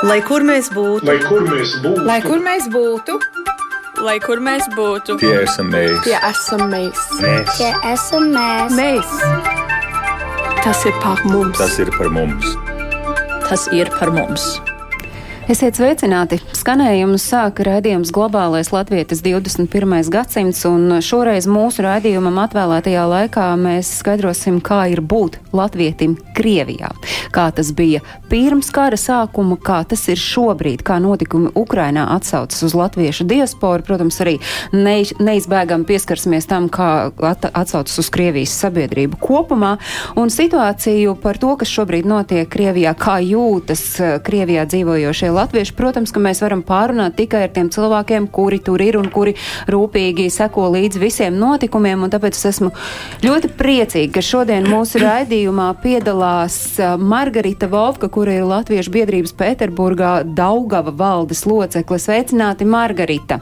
Lai kur mēs būtu, lai kur mēs būtu, lai kur mēs būtu, lai kur mēs būtu, tie esam mēs, tie esam mēs, mēs. tie esam mēs. mēs. Tas ir par mums. Tas ir par mums. Tas ir par mums. Esiet sveicināti! Skanējumu sāka raidījums Globālais Latvijas 21. gadsimts, un šoreiz mūsu raidījumam atvēlētajā laikā mēs skaidrosim, kā ir būt latvietim Krievijā. Kā tas bija pirms kara sākuma, kā tas ir šobrīd, kā notikumi Ukrainā atsaucas uz latviešu diasporu, protams, arī neiz, neizbēgam pieskarsimies tam, kā at, atsaucas uz Krievijas sabiedrību kopumā, un situāciju par to, kas šobrīd notiek Krievijā, kā jūtas Krievijā dzīvojošie latvieši, protams, ka mēs varam pārunāt tikai ar tiem cilvēkiem, kuri tur ir un kuri rūpīgi seko līdz visiem notikumiem, un tāpēc es esmu ļoti priecīga, ka šodien mūsu raidījumā piedalās Margarita Volfka, kura ir Latviešu biedrības Pēterburgā Daugava valdes locekle. Sveicināti, Margarita!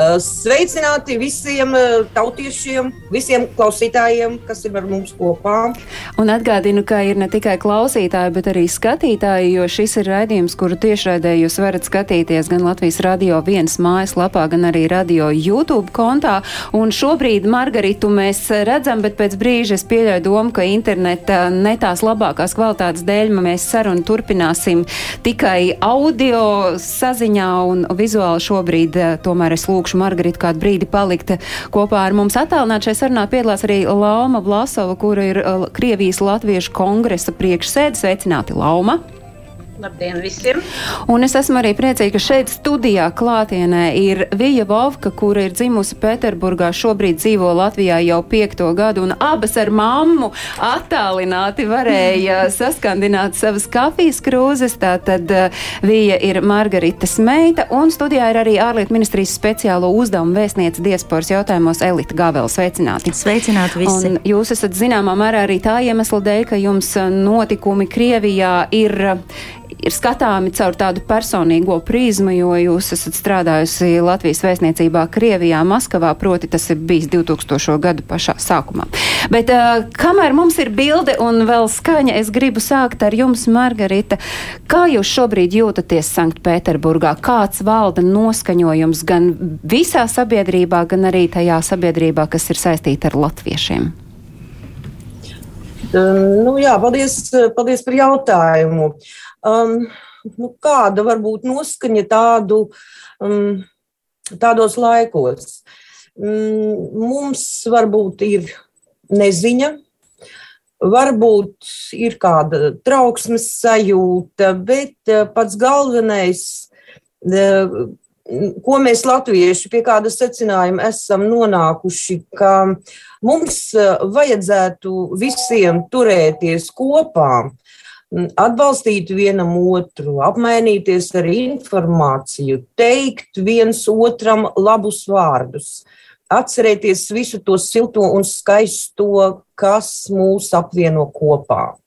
Sveicināti visiem tautiešiem, visiem klausītājiem, kas ir ar mums kopā. Un atgādinu, ka ir ne tikai klausītāji, bet arī skatītāji, jo šis ir raidījums, kuru tiešraidē jūs varat skatīties gan Latvijas radio vienas mājaslapā, gan arī radio YouTube kontā. Un šobrīd Margaritu mēs redzam, bet pēc brīža es pieļauju domu, ka interneta ne tās labākās kvalitātes dēļ mēs sarunu turpināsim tikai audio saziņā un vizuāli šobrīd tomēr es lūkšu lūkšu Margaritu kādu brīdi palikt kopā ar mums. Attālināt šai sarunā piedalās arī Lauma Vlasova, kura ir uh, Krievijas Latviešu kongresa priekšsēde. Sveicināti, Lauma! Labdien visiem! Un es esmu arī priecīga, ka šeit studijā klātienē ir Vija Vovka, kura ir dzimusi Pēterburgā, šobrīd dzīvo Latvijā jau piekto gadu, un abas ar mammu attālināti varēja saskandināt savas kafijas krūzes. Tātad uh, Vija ir Margaritas meita, un studijā ir arī ārlietu ministrijas speciālo uzdevumu vēstniece diasporas jautājumos Elita Gavela. Sveicināti! Sveicināti visi! Un jūs esat zināmā mērā arī tā iemesla dēļ, ka jums notikumi Krievijā ir ir skatāmi caur tādu personīgo prizmu, jo jūs esat strādājusi Latvijas vēstniecībā Krievijā, Maskavā, proti tas ir bijis 2000. gadu pašā sākumā. Bet uh, kamēr mums ir bilde un vēl skaņa, es gribu sākt ar jums, Margarita. Kā jūs šobrīd jūtaties Sanktpēterburgā? Kāds valda noskaņojums gan visā sabiedrībā, gan arī tajā sabiedrībā, kas ir saistīta ar latviešiem? Um, nu, jā, paldies, paldies par jautājumu. Um, nu, kāda var būt noskaņa tādu, um, tādos laikos? Um, mums varbūt ir neziņa, varbūt ir kāda trauksmes sajūta, bet uh, pats galvenais, uh, ko mēs latvieši pie kāda secinājuma esam nonākuši, ka mums vajadzētu visiem turēties kopā, atbalstīt vienam otru, apmainīties ar informāciju, teikt viens otram labus vārdus, atcerēties visu to silto un skaisto, kas mūs apvieno kopā.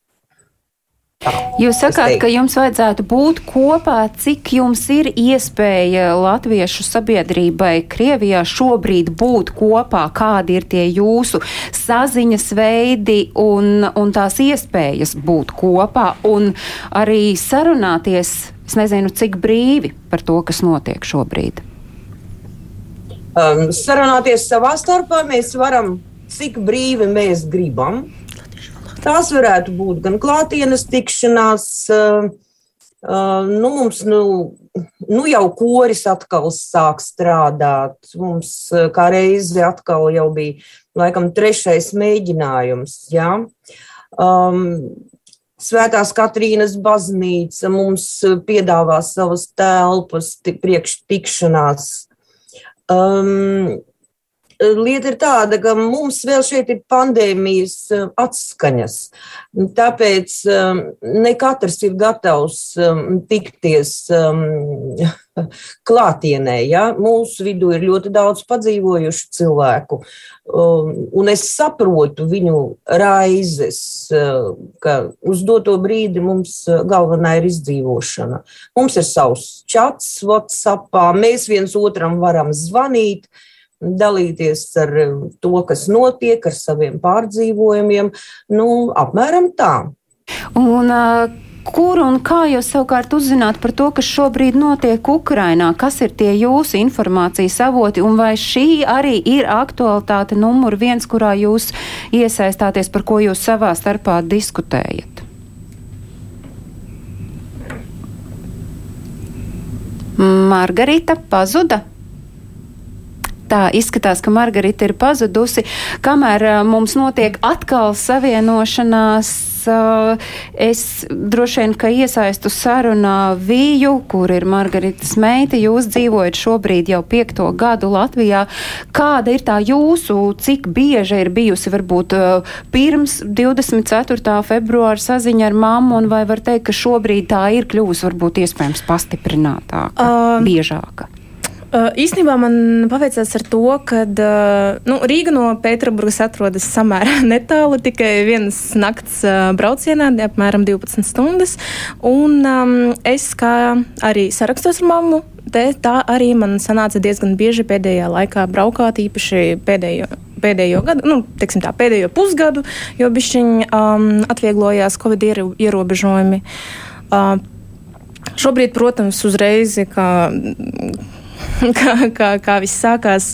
Jūs sakāt, ka jums vajadzētu būt kopā, cik jums ir iespēja latviešu sabiedrībai Krievijā šobrīd būt kopā, kādi ir tie jūsu saziņas veidi un, un tās iespējas būt kopā un arī sarunāties, es nezinu, cik brīvi par to, kas notiek šobrīd. Um, sarunāties savā starpā mēs varam, cik brīvi mēs gribam. Tās varētu būt gan klātienes tikšanās, uh, uh, nu, mums nu, nu jau koris atkal sāk strādāt. Mums uh, kā reizi atkal jau bija laikam trešais mēģinājums. Ja? Um, Svētās Katrīnas baznīca mums piedāvā savas telpas priekš tikšanās. Um, lieta ir tāda, ka mums vēl šeit ir pandēmijas eh, atskaņas. Tāpēc eh, ne katrs ir gatavs eh, tikties klātienē. Ja? Mūsu vidū ir ļoti daudz padzīvojušu cilvēku, un es saprotu viņu raizes, ka uz doto brīdi mums galvenā ir izdzīvošana. Mums ir savs čats, WhatsApp, mēs viens otram varam zvanīt dalīties ar um, to, kas notiek, ar saviem pārdzīvojumiem. Nu, apmēram tā. Un, uh Kur un kā jūs savukārt uzzināt par to, kas šobrīd notiek Ukrainā? Kas ir tie jūsu informācijas avoti un vai šī arī ir aktualitāte numur viens, kurā jūs iesaistāties, par ko jūs savā starpā diskutējat? Margarita pazuda tā izskatās, ka Margarita ir pazudusi, kamēr mums notiek atkal savienošanās. Es droši vien, ka iesaistu sarunā Viju, kur ir Margaritas meita. Jūs dzīvojat šobrīd jau piekto gadu Latvijā. Kāda ir tā jūsu, cik bieža ir bijusi varbūt pirms 24. februāra saziņa ar mammu, un vai var teikt, ka šobrīd tā ir kļuvusi varbūt iespējams pastiprinātāka, um, biežāka? Uh, īstenībā man paveicās ar to, ka uh, nu, Rīga no Pēterburgas atrodas samērā netālu, tikai vienas nakts uh, braucienā, apmēram 12 stundas. Un um, es kā arī sarakstos ar mammu, te, tā arī man sanāca diezgan bieži pēdējā laikā braukāt, īpaši pēdējo pēdējo gadu, nu, teiksim tā, pēdējo pusgadu, jo bišķiņi um, atvieglojās Covid ierobežojumi. Uh, šobrīd, protams, uzreiz, kā kā, kā, kā viss sākās.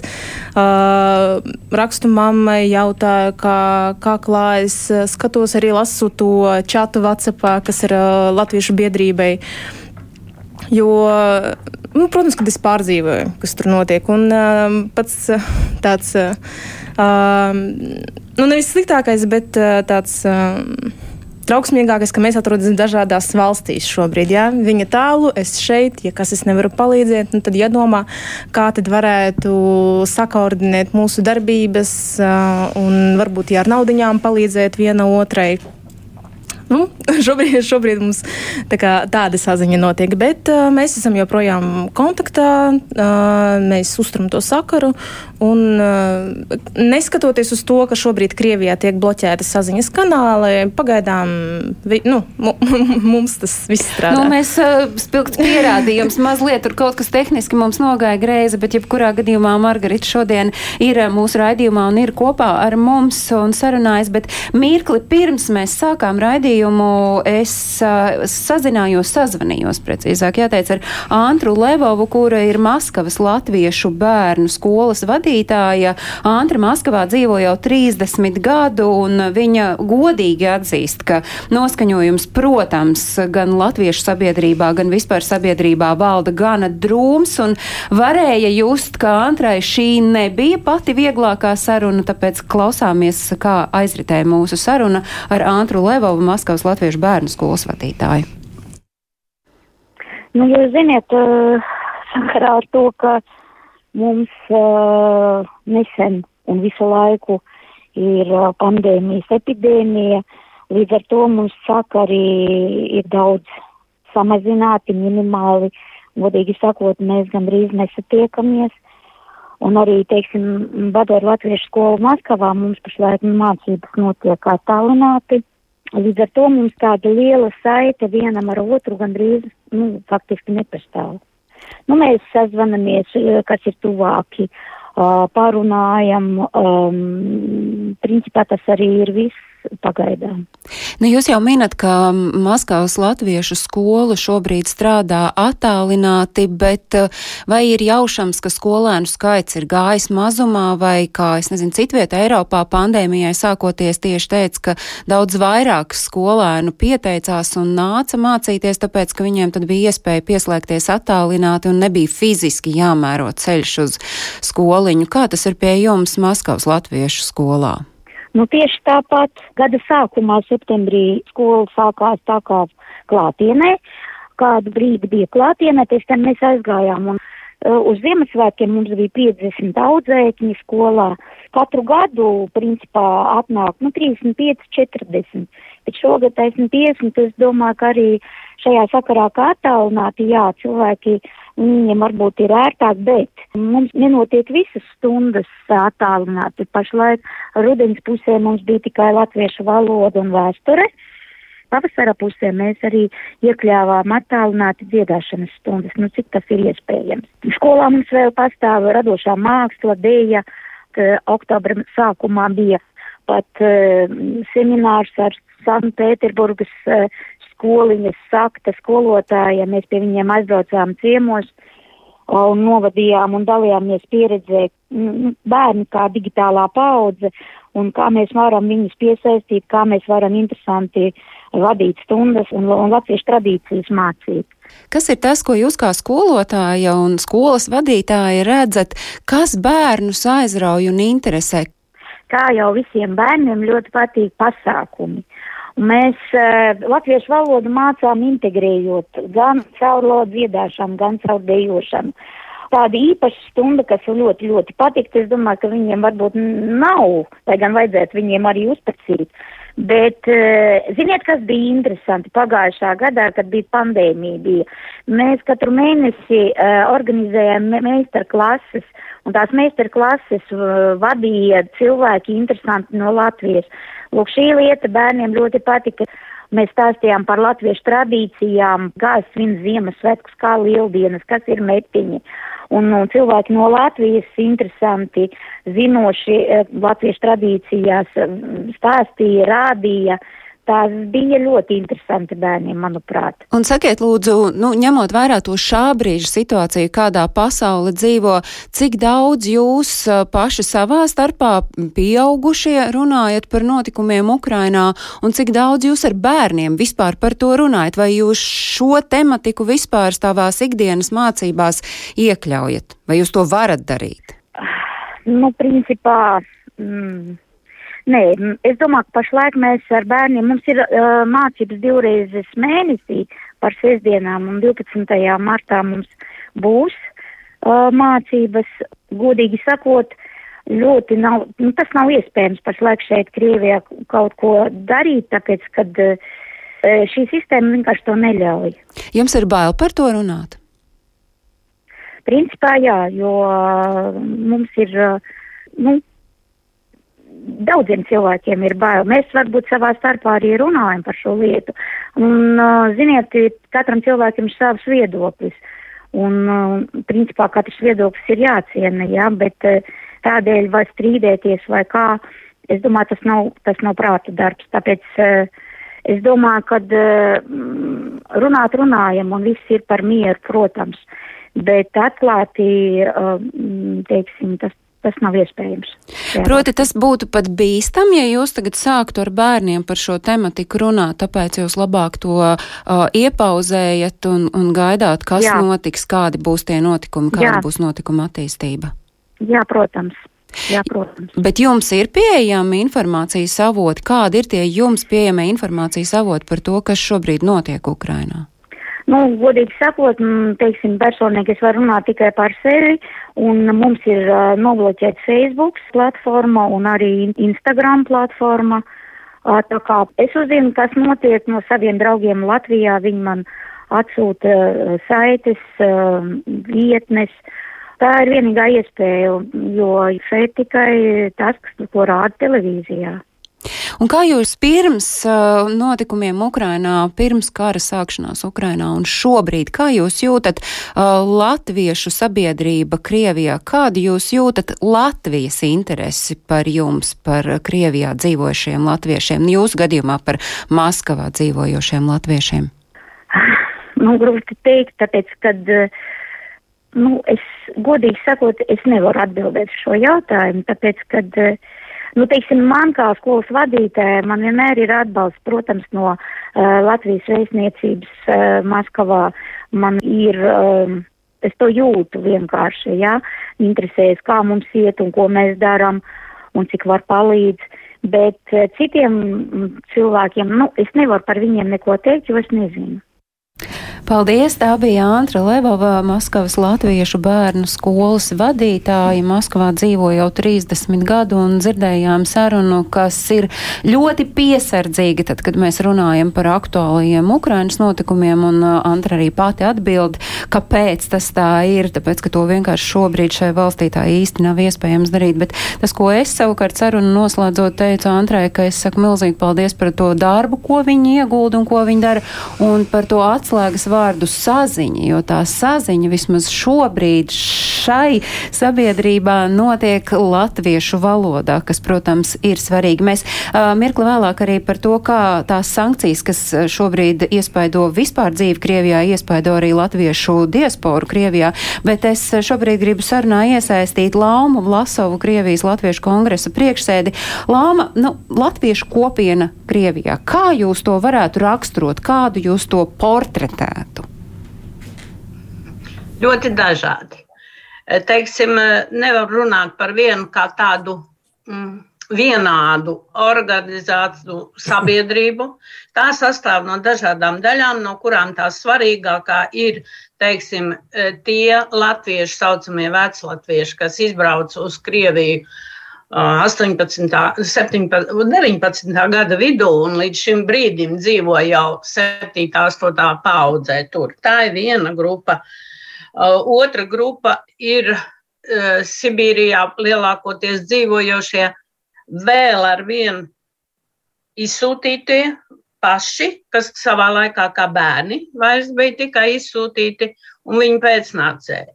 Uh, rakstu mammai, jautāju, kā, kā klājas. Skatos arī lasu to čatu WhatsAppā, kas ir uh, Latviešu biedrībai. Jo, nu, protams, kad es pārdzīvoju, kas tur notiek. Un uh, pats tāds, uh, nu, nevis sliktākais, bet uh, tāds. Uh, trauksmīgākais, ka mēs atrodamies dažādās valstīs šobrīd. Ja? Viņa tālu, es šeit, ja kas es nevaru palīdzēt, nu, tad jādomā, kā tad varētu sakoordinēt mūsu darbības un varbūt ja ar naudiņām palīdzēt viena otrai. Nu, šobrīd, šobrīd mums tā kā, tāda saziņa notiek, bet uh, mēs esam joprojām kontaktā, uh, mēs uzturam to sakaru. Un, uh, neskatoties uz to, ka šobrīd Krievijā tiek bloķēta saziņas kanāli, pagaidām vi, nu, mums tas viss strādā. Nu, mēs uh, spilgts pierādījums, mazliet tur kaut kas tehniski mums nogāja greizi, bet jebkurā gadījumā Margarita šodien ir mūsu raidījumā un ir kopā ar mums un sarunājas, bet mirkli pirms mēs sākām raidījumu raidījumu es uh, sazinājos, sazvanījos precīzāk jāteic ar Antru Levovu, kura ir Maskavas latviešu bērnu skolas vadītāja. Antra Maskavā dzīvo jau 30 gadu, un viņa godīgi atzīst, ka noskaņojums, protams, gan latviešu sabiedrībā, gan vispār sabiedrībā valda gana drūms, un varēja just, ka Antrai šī nebija pati vieglākā saruna, tāpēc klausāmies, kā aizritēja mūsu saruna ar Antru Levovu Maskavas Maskavas Latviešu bērnu skolas vadītāju? Nu, jūs ziniet, uh, sakarā ar to, ka mums uh, nesen un visu laiku ir uh, pandēmijas epidēmija, līdz ar to mums sakari ir daudz samazināti, minimāli. Godīgi sakot, mēs gandrīz nesatiekamies. Un arī, teiksim, vadot Latviešu skolu Maskavā, mums pašlaik mācības notiek attālināti. Līdz ar to mums tāda liela saite vienam ar otru gandrīz, nu, faktiski nepastāv. Nu, mēs sazvanamies, eh, kas ir tuvāki, uh, parunājam, um, principā tas arī ir viss pagaidām. Nu, jūs jau minat, ka Maskavas latviešu skola šobrīd strādā attālināti, bet eh, vai ir jaušams, ka skolēnu skaits ir gājis mazumā, vai kā, es nezinu, citvieta Eiropā pandēmijai sākoties tieši teica, ka daudz vairāk skolēnu pieteicās un nāca mācīties, tāpēc, ka viņiem tad bija iespēja pieslēgties attālināti un nebija fiziski jāmēro ceļš uz skoliņu. Kā tas ir pie jums Maskavas latviešu skolā? Nu, tieši tāpat gada sākumā, septembrī, skola sākās tā kā klātienē. Kādu brīdi bija klātienē, pēc tam mēs aizgājām. Un, uh, uz Ziemassvētkiem mums bija 50 audzēkņi skolā. Katru gadu, principā, atnāk nu, 35, 40. Bet šogad esmu 50. Es domāju, ka arī šajā sakarā kā attālināti, jā, cilvēki viņiem varbūt ir ērtāk, bet mums nenotiek visas stundas attālināti. Pašlaik rudens pusē mums bija tikai latviešu valoda un vēsture. Pavasara pusē mēs arī iekļāvām attālināti dziedāšanas stundas, nu cik tas ir iespējams. Skolā mums vēl pastāv radošā māksla, dēja, oktobra sākumā bija pat uh, seminārs ar Sanktpēterburgas uh, skoliņas sakta skolotāja, mēs pie viņiem aizbraucām ciemos un novadījām un dalījāmies pieredzē bērni kā digitālā paudze un kā mēs varam viņus piesaistīt, kā mēs varam interesanti vadīt stundas un, un latviešu tradīcijas mācīt. Kas ir tas, ko jūs kā skolotāja un skolas vadītāja redzat, kas bērnus aizrauj un interesē? Kā jau visiem bērniem ļoti patīk pasākumi. Mēs uh, latviešu valodu mācām integrējot gan caur lodu dziedāšanu, gan caur dejošanu. Tāda īpaša stunda, kas ļoti, ļoti patikt, es domāju, ka viņiem varbūt nav, lai gan vajadzētu viņiem arī uzprasīt. Bet, uh, ziniet, kas bija interesanti pagājušā gadā, kad bija pandēmija, bija. mēs katru mēnesi uh, organizējām meistarklases, un tās meistarklases vadīja cilvēki interesanti no Latvijas. Lūk, šī lieta bērniem ļoti patika. Mēs stāstījām par latviešu tradīcijām, kā svin Ziemassvētkus, kā lieldienas, kas ir metiņi. Un, un cilvēki no Latvijas interesanti, zinoši eh, latviešu tradīcijās, stāstīja, rādīja. Tās bija ļoti interesanti bērniem, manuprāt. Un sakiet, lūdzu, nu, ņemot vērā to šā brīža situāciju, kādā pasaule dzīvo, cik daudz jūs paši savā starpā pieaugušie runājat par notikumiem Ukrainā, un cik daudz jūs ar bērniem vispār par to runājat, vai jūs šo tematiku vispār savās ikdienas mācībās iekļaujat, vai jūs to varat darīt? Nu, principā. Mm Nē, es domāju, ka pašlaik mēs ar bērniem, mums ir uh, mācības divreizes mēnesī par sestdienām un 12. martā mums būs uh, mācības, godīgi sakot, ļoti nav, nu, tas nav iespējams pašlaik šeit Krievijā kaut ko darīt, tāpēc, kad uh, šī sistēma vienkārši to neļauj. Jums ir bail par to runāt? Principā jā, jo uh, mums ir, uh, nu, daudziem cilvēkiem ir bail. Mēs varbūt savā starpā arī runājam par šo lietu. Un, uh, ziniet, katram cilvēkam ir savs viedoklis. Un, uh, principā, katrs viedoklis ir jāciena, jā, bet uh, tādēļ vai strīdēties vai kā, es domāju, tas nav, tas nav prāta darbs. Tāpēc es domāju, ka uh, runāt runājam un viss ir par mieru, protams. Bet atklāti, uh, teiksim, tas tas nav iespējams. Jā. Proti, tas būtu pat bīstam, ja jūs tagad sāktu ar bērniem par šo tematiku runāt, tāpēc jūs labāk to uh, iepauzējat un, un gaidāt, kas Jā. notiks, kādi būs tie notikumi, kāda Jā. būs notikuma attīstība. Jā, protams. Jā, protams. Bet jums ir pieejama informācijas avoti, kādi ir tie jums pieejamie informācijas avoti par to, kas šobrīd notiek Ukrainā? Nu, godīgi sakot, teiksim, personīgi es varu runāt tikai par sevi, un mums ir nobloķēta Facebook platforma un arī Instagram platforma. Tā kā es uzzinu, kas notiek no saviem draugiem Latvijā, viņi man atsūta saites, vietnes. Tā ir vienīgā iespēja, jo šeit tikai tas, ko rāda televīzijā. Un kā jūs pirms uh, notikumiem Ukrainā, pirms kara sākšanās Ukrainā un šobrīd, kā jūs jūtat uh, latviešu sabiedrība Krievijā, kādu jūs jūtat Latvijas interesi par jums, par Krievijā dzīvojušiem latviešiem, jūsu gadījumā par Maskavā dzīvojošiem latviešiem? Nu, grūti teikt, tāpēc, kad. Nu, es godīgi sakot, es nevaru atbildēt šo jautājumu, tāpēc, kad uh, Nu, teiksim, man kā skolas vadītāja, man vienmēr ir atbalsts, protams, no uh, Latvijas vēstniecības uh, Maskavā. Man ir, um, es to jūtu vienkārši, jā, ja? interesēs, kā mums iet un ko mēs darām un cik var palīdz. Bet uh, citiem cilvēkiem, nu, es nevaru par viņiem neko teikt, jo es nezinu. Paldies! Tā bija Antra Levova, Maskavas latviešu bērnu skolas vadītāja. Maskavā dzīvo jau 30 gadu un dzirdējām sarunu, kas ir ļoti piesardzīga, tad, kad mēs runājam par aktuālajiem Ukrainas notikumiem, un uh, Antra arī pati atbild, kāpēc tas tā ir, tāpēc, ka to vienkārši šobrīd šai valstī tā īsti nav iespējams darīt. Bet tas, ko es savukārt sarunu noslēdzot teicu Antrai, ka es saku milzīgi paldies par to darbu, ko viņi iegulda un ko viņi dara, un par to atslēgas vārdu saziņa, jo tā saziņa vismaz šobrīd šai sabiedrībā notiek latviešu valodā, kas, protams, ir svarīgi. Mēs uh, mirkli vēlāk arī par to, kā tās sankcijas, kas šobrīd iespaido vispār dzīvi Krievijā, iespaido arī latviešu diasporu Krievijā, bet es šobrīd gribu sarunā iesaistīt Laumu Vlasovu, Krievijas Latviešu kongresa priekšsēdi. Lāma, nu, latviešu kopiena Krievijā, kā jūs to varētu raksturot, kādu jūs to portretētu? Ļoti dažādi. Teiksim, nevar runāt par vienu kā tādu mm, vienādu organizāciju sabiedrību. Tā sastāv no dažādām daļām, no kurām tā svarīgākā ir teiksim, tie latvieši, saucamie veclatvieši, kas izbrauc uz Krieviju 18, 17, 19. gada vidū un līdz šim brīdim dzīvo jau 7, 8 paudzē. Tur. Tā ir viena grupa. Otra grupa ir Sibīrijā lielākoties dzīvojošie vēl ar vienu izsūtītie paši, kas savā laikā kā bērni vairs bija tikai izsūtīti, un viņi pēcnācēji.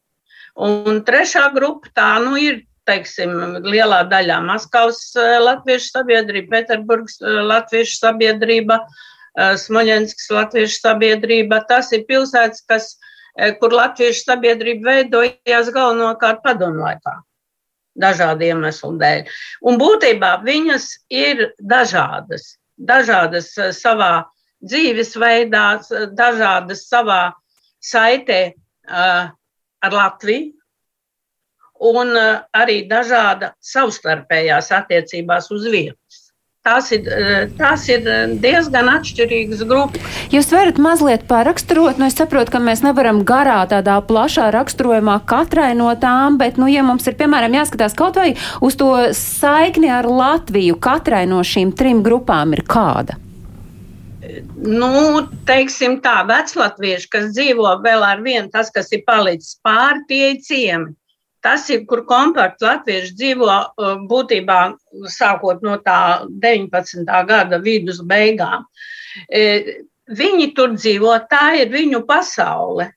Un trešā grupa tā nu ir teiksim, lielā daļā Maskavas eh, latviešu sabiedrība, Pēterburgas eh, latviešu sabiedrība, eh, Smoļenskas latviešu sabiedrība. Tas ir pilsētas, kas, kur latviešu sabiedrība veidojās galvenokārt padomu laikā. Dažādu iemeslu dēļ. Un būtībā viņas ir dažādas. Dažādas savā dzīvesveidā, dažādas savā saitē uh, ar Latviju, un eh, arī dažāda savstarpējās attiecībās uz vietas. Tās ir, eh, tās ir eh, diezgan atšķirīgas grupas. Jūs varat mazliet paraksturot, nu es saprotu, ka mēs nevaram garā tādā plašā raksturojumā katrai no tām, bet, nu, ja mums ir, piemēram, jāskatās kaut vai uz to saikni ar Latviju, katrai no šīm trim grupām ir kāda? Nu, teiksim tā, veclatvieši, kas dzīvo vēl ar vienu, tas, kas ir palicis pāri, tie ir ciemi. Tas ir, kur kompakts latvieši dzīvo uh, būtībā sākot no tā 19. gada vidus beigām. E, viņi tur dzīvo, tā ir viņu pasaule.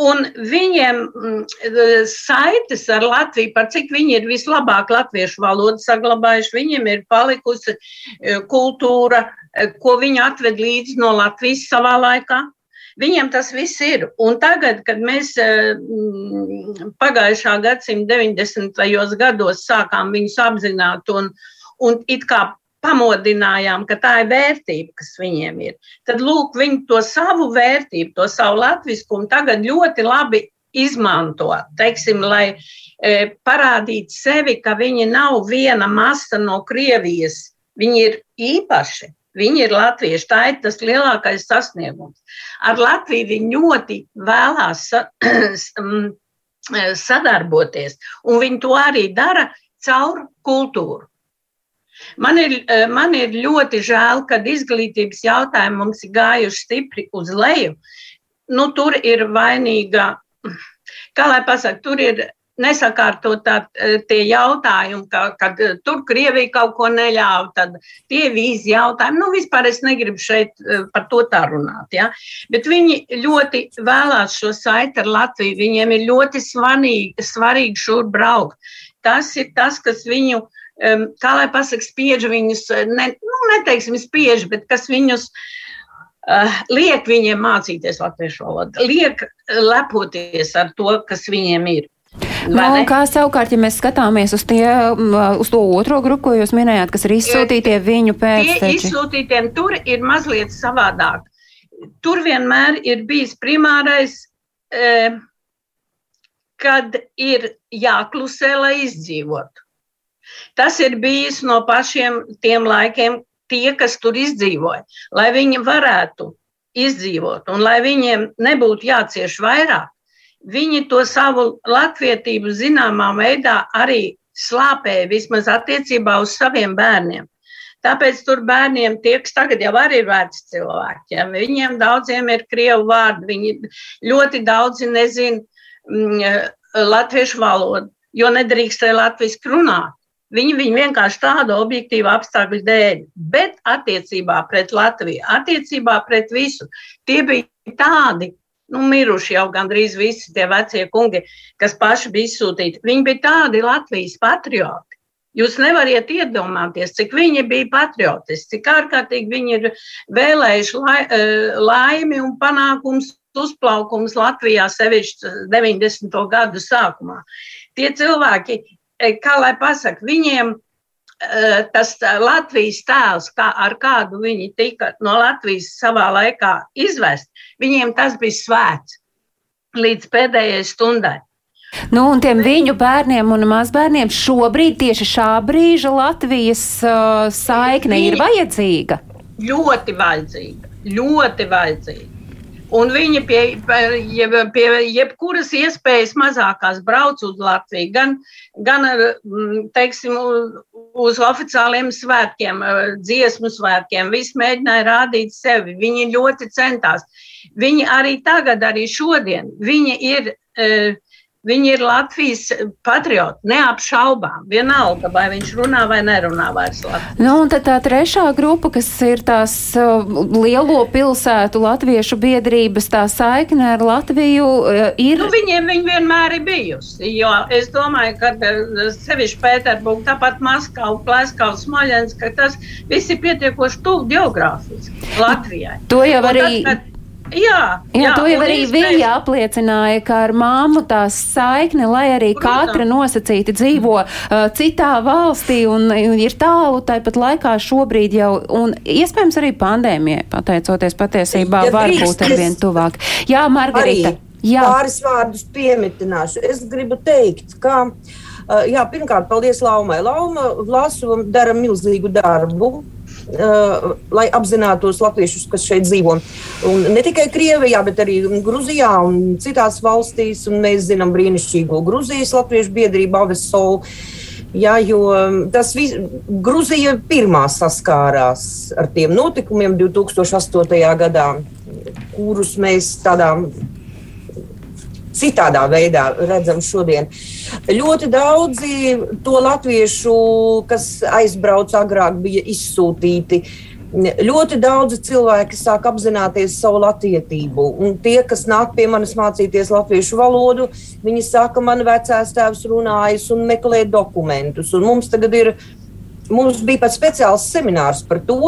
Un viņiem mm, saites ar Latviju, par cik viņi ir vislabāk latviešu valodu saglabājuši, viņiem ir palikusi kultūra, ko viņi atved līdzi no Latvijas savā laikā. Viņiem tas viss ir. Un tagad, kad mēs eh, mm, pagājušā gadsimta 90. gados sākām viņus apzināt un, un it kā pamodinājām, ka tā ir vērtība, kas viņiem ir, tad lūk, viņi to savu vērtību, to savu latviskumu tagad ļoti labi izmanto, teiksim, lai e, parādītu sevi, ka viņi nav viena masa no Krievijas, viņi ir īpaši. Viņi ir latvieši. Tā ir tas lielākais sasniegums. Ar Latviju viņi ļoti vēlās sadarboties, un viņi to arī dara caur kultūru. Man ir, man ir ļoti žēl, ka izglītības jautājumi mums ir gājuši stipri uz leju. Nu, tur ir vainīga, kā lai pasakā, tur ir nesakārtot tā, e, tie jautājumi, ka, kad e, tur Krievija kaut ko neļāva, tad tie vīzi jautājumi. Nu, vispār es negribu šeit e, par to tā runāt, ja? bet viņi ļoti vēlās šo saiti ar Latviju, viņiem ir ļoti svarīgi, svarīgi šur braukt. Tas ir tas, kas viņu, kā lai pasaka, spiež viņus, ne, nu, neteiksim spiež, bet kas viņus uh, liek viņiem mācīties latviešu valodu, liek lepoties ar to, kas viņiem ir. Nu, kā savukārt, ja mēs skatāmies uz, tie, uz to otro grupu, ko jūs minējāt, kas ir izsūtītie viņu pēcteči? Izsūtītiem tur ir mazliet savādāk. Tur vienmēr ir bijis primārais, eh, kad ir jāklusē, lai izdzīvotu. Tas ir bijis no pašiem tiem laikiem, tie, kas tur izdzīvoja, lai viņi varētu izdzīvot un lai viņiem nebūtu jācieš vairāk viņi to savu latvietību zināmā veidā arī slāpēja vismaz attiecībā uz saviem bērniem. Tāpēc tur bērniem tie, kas tagad jau arī ir veci cilvēki, ja, viņiem daudziem ir krievu vārdi, viņi ļoti daudzi nezin mm, latviešu valodu, jo nedrīkstēja latviski runāt. Viņi, viņi vienkārši tādu objektīvu apstākļu dēļ, bet attiecībā pret Latviju, attiecībā pret visu, tie bija tādi nu, miruši jau gandrīz visi tie vecie kungi, kas paši bija izsūtīti. Viņi bija tādi Latvijas patrioti. Jūs nevarat iedomāties, cik viņi bija patriotiski, cik ārkārtīgi viņi ir vēlējuši eh, laimi un panākums uzplaukums Latvijā, sevišķi 90. gadu sākumā. Tie cilvēki, eh, kā lai pasaka, viņiem tas eh, Latvijas tēls, kā, ar kādu viņi tika no Latvijas savā laikā izvest, viņiem tas bija svēts līdz pēdējai stundai. Nu, un tiem viņu bērniem un mazbērniem šobrīd, tieši šā brīža Latvijas uh, saikne ir vajadzīga. Ļoti vajadzīga, ļoti vajadzīga. Un viņi pie, pie, pie jebkuras iespējas mazākās brauc uz Latviju, gan, gan mm, teiksim, uz oficiāliem svētkiem, dziesmu svētkiem. Visi mēģināja rādīt sevi. Viņi ļoti centās. Viņi arī tagad, arī šodien, viņi ir. Uh, Viņi ir Latvijas patrioti, neapšaubām. Vienalga, vai viņš runā vai nerunā vairs latviešu. Nu, un tad tā trešā grupa, kas ir tās uh, lielo pilsētu latviešu biedrības, tā saikne ar Latviju uh, ir. Nu, viņiem viņi vienmēr ir bijusi, jo es domāju, ka uh, sevišķi Pēterburg, tāpat Maskava, Pleskava, Smoļens, ka tas viss ir pietiekoši tuvu geogrāfiski Latvijai. To jau arī. Un tad, Jā, jā, jā to jau arī viņa apliecināja, ka ar māmu tā saikne, lai arī Protams. katra nosacīti dzīvo uh, citā valstī un, un ir tālu, tāpat laikā šobrīd jau, un iespējams arī pandēmijai, pateicoties patiesībā, ja var būt ar vien tuvāk. Jā, Margarita. Jā. Pāris vārdus piemitināšu. Es gribu teikt, ka, uh, jā, pirmkārt, paldies Laumai. Lauma lasu un dara milzīgu darbu lai apzinātos latviešus, kas šeit dzīvo. Un ne tikai Krievijā, bet arī Grūzijā un citās valstīs. Un mēs zinām brīnišķīgo Grūzijas latviešu biedrību Avesolu. Jā, jo tas vis, Grūzija pirmā saskārās ar tiem notikumiem 2008. gadā, kurus mēs tādā citādā veidā redzam šodien. Ļoti daudzi to latviešu, kas aizbrauca agrāk, bija izsūtīti. Ļoti daudzi cilvēki sāk apzināties savu latviedzību. Tie, kas nāk pie manis mācīties latviešu valodu, viņi saka, man vecais tēvs runājas un meklē dokumentus. Un mums tagad ir, mums bija pat speciāls seminārs par to,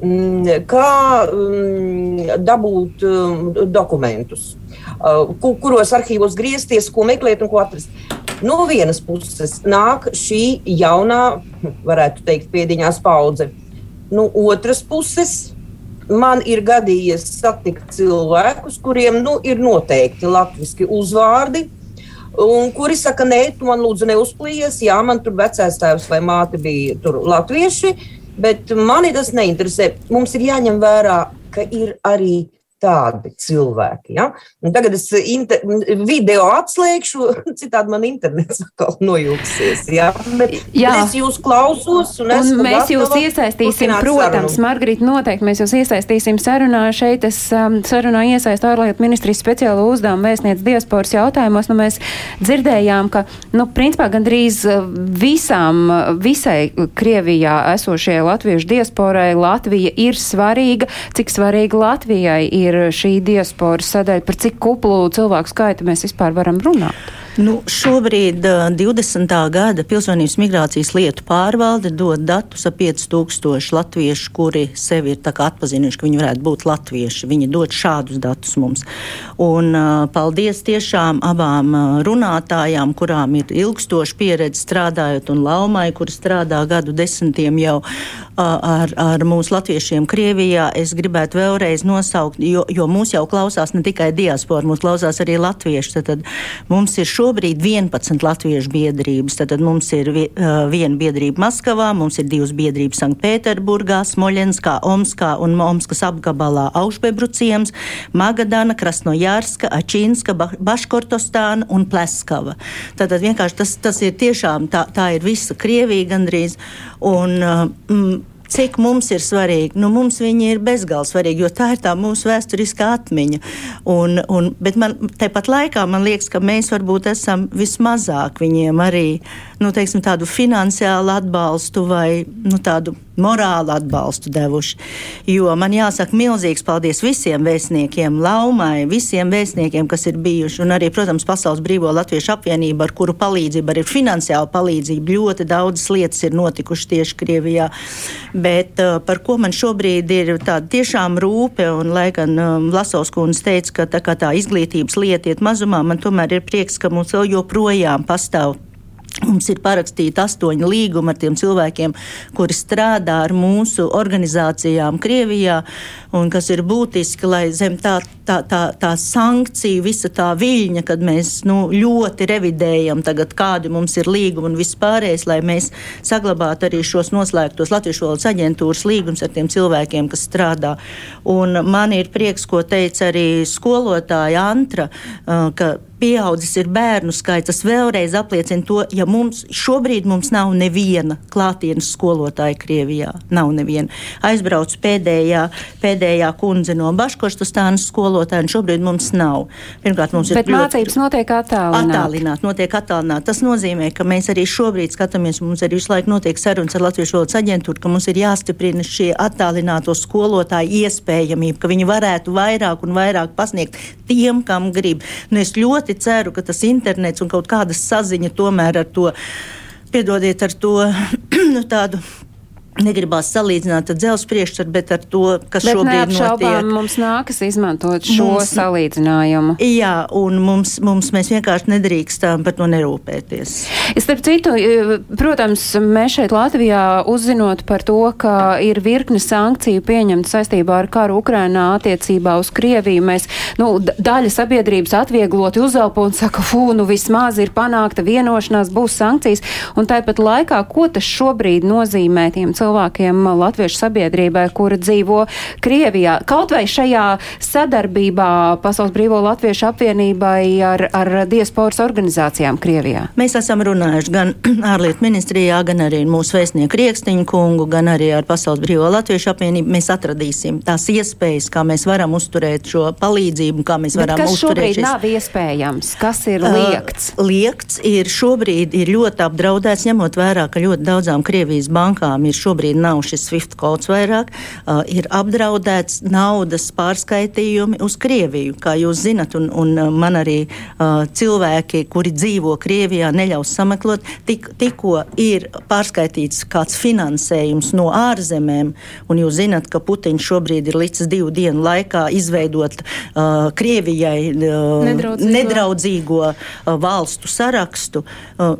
kā mm, dabūt mm, dokumentus. Uh, kuros arhīvos griezties, ko meklēt un ko atrast. No vienas puses nāk šī jaunā, varētu teikt, pēdiņās paudze. No otras puses man ir gadījies satikt cilvēkus, kuriem nu, ir noteikti latviešu uzvārdi. Un kuri saka, nē, tu man lūdzu neuzplījies, jā, man tur vecais tēvs vai māte bija latvieši, bet mani tas neinteresē. Mums ir jāņem vērā, ka ir arī tādi cilvēki. Ja? Un tagad es inter, video atslēgšu, citādi man internets atkal nojūgsies. Ja? Bet jā. es jūs klausos, un, un mēs jūs iesaistīsim, protams, Margarita, noteikti mēs jūs iesaistīsim sarunā. Šeit es um, sarunā iesaistu ārlietu ministrijas speciālo uzdevumu vēstniec diasporas jautājumos. Nu, mēs dzirdējām, ka, nu, principā gandrīz uh, visām, uh, visai Krievijā esošajai latviešu diasporai Latvija ir svarīga. Cik svarīga Latvijai ir? Ir šī diasporas sadaļa, par cik kuplu cilvēku skaitu mēs vispār varam runāt? Nu, šobrīd 20. gada pilsonības migrācijas lietu pārvalde dod datus ap 5000 latviešu, kuri sevi ir atpazinuši, ka viņi varētu būt latvieši. Viņi dod šādus datus mums. Un, paldies tiešām abām runātājām, kurām ir ilgstoša pieredze strādājot, un Laumai, kur strādā gadu desmitiem jau ar, ar mūsu latviešiem Krievijā. Es gribētu vēlreiz nosaukt, jo, jo mūs jau klausās ne tikai diaspora, mūs klausās arī latvieši. Tad, tad mums ir šobrīd 11 latviešu biedrības. Tad, tad mums ir vi, uh, viena biedrība Maskavā, mums ir divas biedrības Sanktpēterburgā, Smoļenskā, Omskā un Omskas apgabalā Aušbebruciems, Magadana, Krasnojārska, Ačīnska, ba Baškortostāna un Pleskava. Tātad vienkārši tas, tas ir tiešām tā, tā ir visa Krievija gandrīz. Un, mm, cik mums ir svarīgi. Nu, mums viņi ir bezgalīgi svarīgi, jo tā ir tā mūsu vēsturiskā atmiņa. Un, un, bet man, tāpat laikā man liekas, ka mēs varbūt esam vismazāk viņiem arī nu, teiksim, tādu finansiālu atbalstu vai nu, tādu morālu atbalstu devuši. Jo man jāsaka milzīgs paldies visiem vēstniekiem, Laumai, visiem vēstniekiem, kas ir bijuši, un arī, protams, Pasaules Brīvo Latviešu apvienība, ar kuru palīdzību, arī finansiālu palīdzību, ļoti daudzas lietas ir notikušas tieši Krievijā. Bet uh, par ko man šobrīd ir tāda tiešām rūpe, un lai gan um, Lasovs kundze teica, ka tā, tā izglītības lieta iet mazumā, man tomēr ir prieks, ka mums vēl joprojām pastāv Mums ir parakstīti astoņi līgumi ar tiem cilvēkiem, kuri strādā ar mūsu organizācijām Krievijā, un kas ir būtiski, lai zem tā, tā, tā, tā sankcija, visa tā viļņa, kad mēs nu, ļoti revidējam tagad, kādi mums ir līgumi un viss pārējais, lai mēs saglabātu arī šos noslēgtos Latviešu valodas aģentūras līgumus ar tiem cilvēkiem, kas strādā. Un man ir prieks, ko teica arī skolotāja Antra, ka pieaudzis ir bērnu skaits, tas vēlreiz apliecina to, ja mums šobrīd mums nav neviena klātienes skolotāja Krievijā. Nav neviena. Aizbrauc pēdējā, pēdējā kundze no Baškorstastānas skolotāja, un šobrīd mums nav. Pirmkārt, mums Bet ir. Bet mācības notiek attālināt. Attālināt, notiek attālināt. Tas nozīmē, ka mēs arī šobrīd skatāmies, mums arī visu laiku notiek sarunas ar Latvijas valodas aģentūru, ka mums ir jāstiprina šie attālināto skolotāju iespējamība, ka viņi varētu vairāk un vairāk pasniegt tiem, kam grib. Nu, es ļoti ļoti ceru, ka tas internets un kaut kāda saziņa tomēr ar to, piedodiet, ar to nu, tādu Negribās salīdzināt ar dzelzceļa priekšstatu, bet ar to, kas bet šobrīd notiek. Mums nākas izmantot šo mums, salīdzinājumu. Jā, un mums, mums mēs vienkārši nedrīkstam par to nerūpēties. Starp citu, protams, mēs šeit Latvijā uzzinot par to, ka ir virkni sankciju pieņemta saistībā ar karu Ukrainā attiecībā uz Krieviju, mēs, nu, daļa sabiedrības atviegloti uzelpo un saka, fū, nu vismaz ir panākta vienošanās, būs sankcijas, un tāpat laikā, ko tas šobrīd nozīmē tiem cilvēkiem? Cilvēkiem latviešu sabiedrībai, kura dzīvo Krievijā. Kaut vai šajā sadarbībā Pasaules brīvo latviešu apvienībai ar, ar diasporas organizācijām Krievijā? Mēs esam runājuši gan ārlietu ministrijā, gan arī mūsu vēstnieku Riekstiņu kungu, gan arī ar Pasaules brīvo latviešu apvienību. Mēs atradīsim tās iespējas, kā mēs varam uzturēt šo palīdzību, kā mēs varam Bet kas uzturēt. Šobrīd šis... nav iespējams, kas ir liekts? Uh, liekts ir šobrīd ir ļoti apdraudēts, ņemot vērā, ka ļoti daudzām Krievijas bankām ir šobrīd šobrīd nav šis SWIFT kods vairāk, uh, ir apdraudēts naudas pārskaitījumi uz Krieviju. Kā jūs zinat, un, un uh, man arī uh, cilvēki, kuri dzīvo Krievijā, neļaus sameklot, tik, tikko ir pārskaitīts kāds finansējums no ārzemēm, un jūs zinat, ka Putiņš šobrīd ir licis divu dienu laikā izveidot uh, Krievijai uh, nedraudzīgo, nedraudzīgo uh, valstu sarakstu. Uh,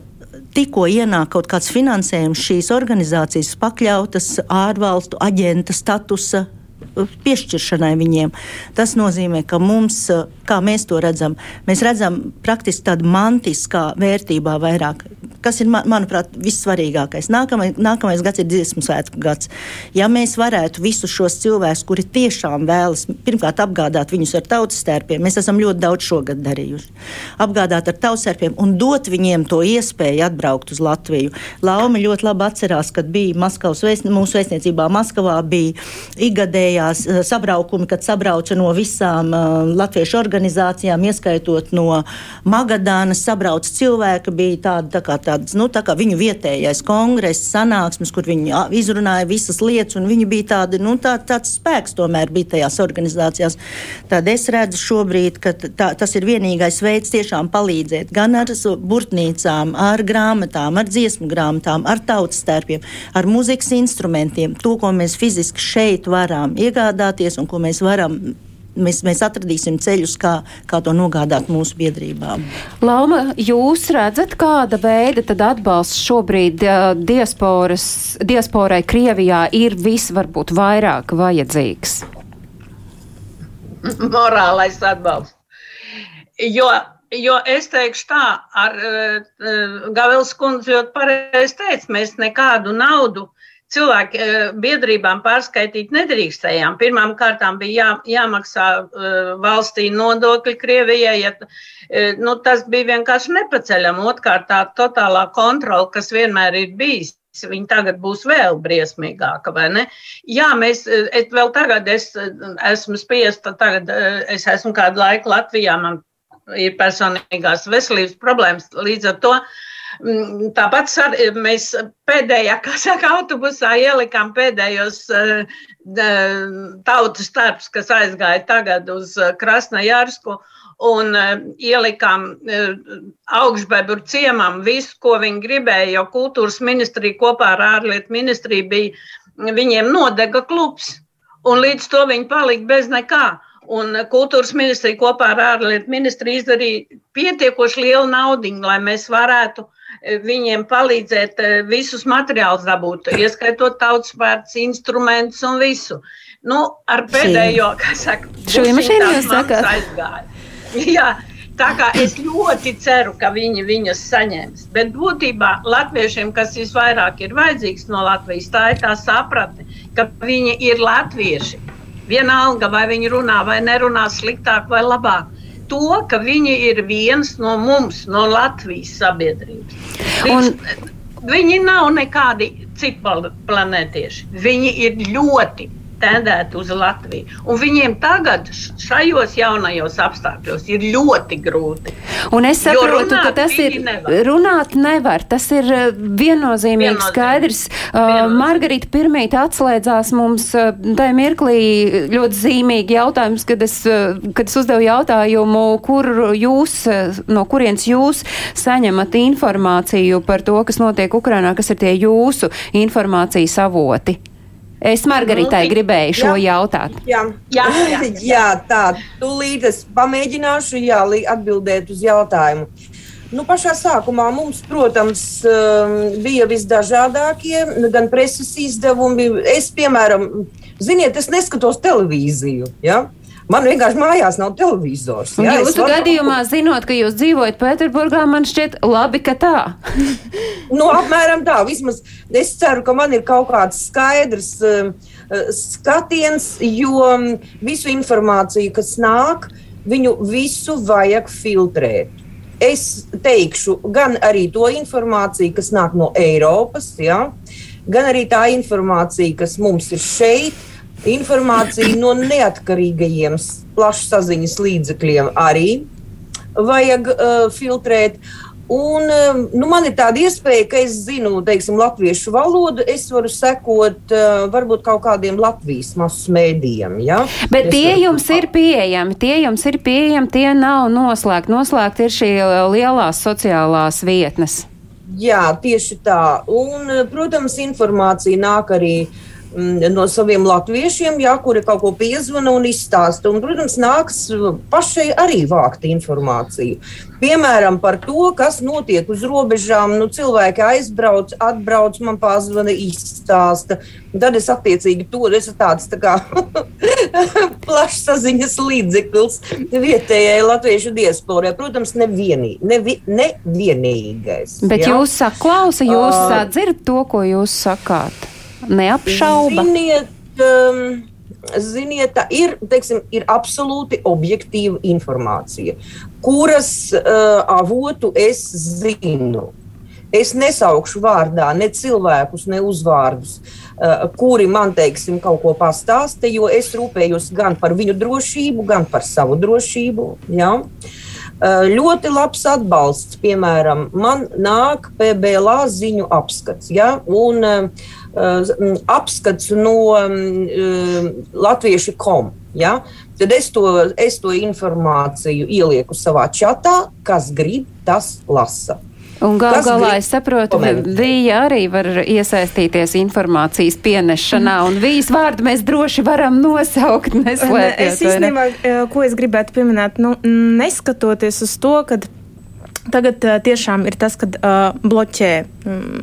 tikko ienāk kaut kāds finansējums, šīs organizācijas pakļautas ārvalstu aģenta statusa piešķiršanai viņiem. Tas nozīmē, ka mums, kā mēs to redzam, mēs redzam praktiski tādu mantiskā vērtībā vairāk kas ir, manuprāt, vissvarīgākais. Nākamais, nākamais gads ir dziesmu svētku gads. Ja mēs varētu visus šos cilvēkus, kuri tiešām vēlas, pirmkārt, apgādāt viņus ar tautas stērpiem, mēs esam ļoti daudz šogad darījuši. Apgādāt ar tautas stērpiem un dot viņiem to iespēju atbraukt uz Latviju. Lauma ļoti labi atcerās, kad bija Maskavas vēstniecībā, mūsu vēstniecībā Maskavā bija igadējās uh, sabraukumi, kad sabrauca no visām uh, latviešu organizācijām, ieskaitot no Magadānas, sabrauca cilvēki, bija tāda tā kā tā tādas, nu, tā kā viņu vietējais kongress, sanāksmes, kur viņi izrunāja visas lietas, un viņi bija tādi, nu, tā, tāds spēks tomēr bija tajās organizācijās. Tad es redzu šobrīd, ka tā, tas ir vienīgais veids tiešām palīdzēt gan ar burtnīcām, ar grāmatām, ar dziesmu grāmatām, ar tautas stērpiem, ar muzikas instrumentiem, to, ko mēs fiziski šeit varam iegādāties un ko mēs varam mēs, mēs atradīsim ceļus, kā, kā to nogādāt mūsu biedrībām. Lauma, jūs redzat, kāda veida atbalsts šobrīd uh, diasporas, diasporai Krievijā ir visvarbūt vairāk vajadzīgs? Morālais atbalsts. Jo Jo es teikšu tā, ar uh, Gavils kundzi ļoti pareizi teica, mēs nekādu naudu cilvēku eh, biedrībām pārskaitīt nedrīkstējām. Pirmām kārtām bija jā, jāmaksā uh, valstī nodokļi Krievijai, ja, uh, nu, tas bija vienkārši nepaceļam. Otkārt tā totālā kontrola, kas vienmēr ir bijis. Viņa tagad būs vēl briesmīgāka, vai ne? Jā, mēs es vēl tagad es, esmu spiesta, tagad es esmu kādu laiku Latvijā, man ir personīgās veselības problēmas, līdz ar to uh, Tāpat sar, mēs pēdējā, kā saka, autobusā ielikām pēdējos uh, tautas starps, kas aizgāja tagad uz Krasnojārsku. Un uh, ielikām uh, augšbebru ciemam visu, ko viņi gribēja, jo kultūras ministrija kopā ar ārlietu ministriju bija, viņiem nodega klubs. Un līdz to viņi palika bez nekā. Un kultūras ministrija kopā ar ārlietu ministriju izdarīja pietiekoši lielu naudu, lai mēs varētu viņiem palīdzēt visus materiālus dabūt, ieskaitot tautas vērts, instrumentus un visu. Nu, ar pēdējo, kā saka, Šo mašīnu jūs sakāt? aizgāja. Jā, tā kā es ļoti ceru, ka viņi viņus saņems. Bet būtībā latviešiem, kas visvairāk ir vajadzīgs no Latvijas, tā ir tā sapratne, ka viņi ir latvieši. Vienalga, vai viņi runā vai nerunā sliktāk vai labāk. To, ka viņi ir viens no mums, no Latvijas sabiedrības. Un... Viņi nav nekādi citplanētieši. Viņi ir ļoti tendēt uz Latviju. Un viņiem tagad, šajos jaunajos apstākļos, ir ļoti grūti. Un es saprotu, ka tas ir nevar. runāt nevar. Tas ir eh, viennozīmīgi Viennozīm. skaidrs. Uh, Margarita Pirmīte atslēdzās mums uh, tajā mirklī ļoti zīmīgi jautājums, kad es, kad es uzdevu jautājumu, kur jūs, no kurienes jūs saņemat informāciju par to, kas notiek Ukrainā, kas ir tie jūsu informācijas avoti. Es Margaritai nu, gribēju šo jā, jautāt. Jā, jā, jā. jā tā, tūlīt es pamēģināšu jā, atbildēt uz jautājumu. Nu, pašā sākumā mums, protams, um, bija visdažādākie, gan preses izdevumi. Es, piemēram, ziniet, es neskatos televīziju. Ja? Man vienkārši mājās nav televizors. Jā, Jūsu varu... gadījumā, zinot, ka jūs dzīvojat Pēterburgā, man šķiet labi, ka tā. nu, apmēram tā. Vismaz es ceru, ka man ir kaut kāds skaidrs uh, skatiens, jo um, visu informāciju, kas nāk, viņu visu vajag filtrēt. Es teikšu, gan arī to informāciju, kas nāk no Eiropas, ja, gan arī tā informācija, kas mums ir šeit Informāciju no neatkarīgajiem plašsaziņas līdzekļiem arī vajag uh, filtrēt. Un, nu, man ir tāda iespēja, ka es zinu, teiksim, latviešu valodu. Es varu sekot uh, varbūt kaut kādiem Latvijas masu mēdījiem. Ja? Bet es tie jums ir pieejami. Tie jums ir pieejami, tie nav noslēgti. Noslēgti ir šī lielās sociālās vietnes. Jā, tieši tā. Un, protams, informācija nāk arī uh, no saviem latviešiem, jā, kuri kaut ko piezvana un izstāsta. Un, protams, nāks pašai arī vākt informāciju. Piemēram, par to, kas notiek uz robežām. Nu, cilvēki aizbrauc, atbrauc, man pazvana, izstāsta. Tad es attiecīgi to esmu tāds tā kā plašsaziņas līdzeklis vietējai latviešu diasporai. Protams, nevienī, nevi, nevienīgais. Bet jā. jūs saklausa, jūs uh, dzirdat to, ko jūs sakāt? Neapšauba. Ziniet, um, Ziniet, tā ir, teiksim, ir absolūti objektīva informācija, kuras uh, avotu es zinu. Es nesaukšu vārdā ne cilvēkus, ne uzvārdus, uh, kuri man teiksim, kaut ko pastāsta, jo es rūpējos gan par viņu drošību, gan par savu drošību. Ja? Uh, ļoti labs atbalsts, piemēram, man nāk PBLā ziņu apskats. Ja? Un, Uh, apskats no um, latviešu kom. Ja? Tad es to, es to informāciju ielieku savā čatā, kas grib, tas lasa. Un gal galā es saprotu, ka Vija arī var iesaistīties informācijas pienešanā, un Vijas vārdu mēs droši varam nosaukt. Neslēpjot, es īstenībā, ne? ko es gribētu pieminēt, nu, neskatoties uz to, ka Tagad uh, tiešām ir tas, kad uh, bloķē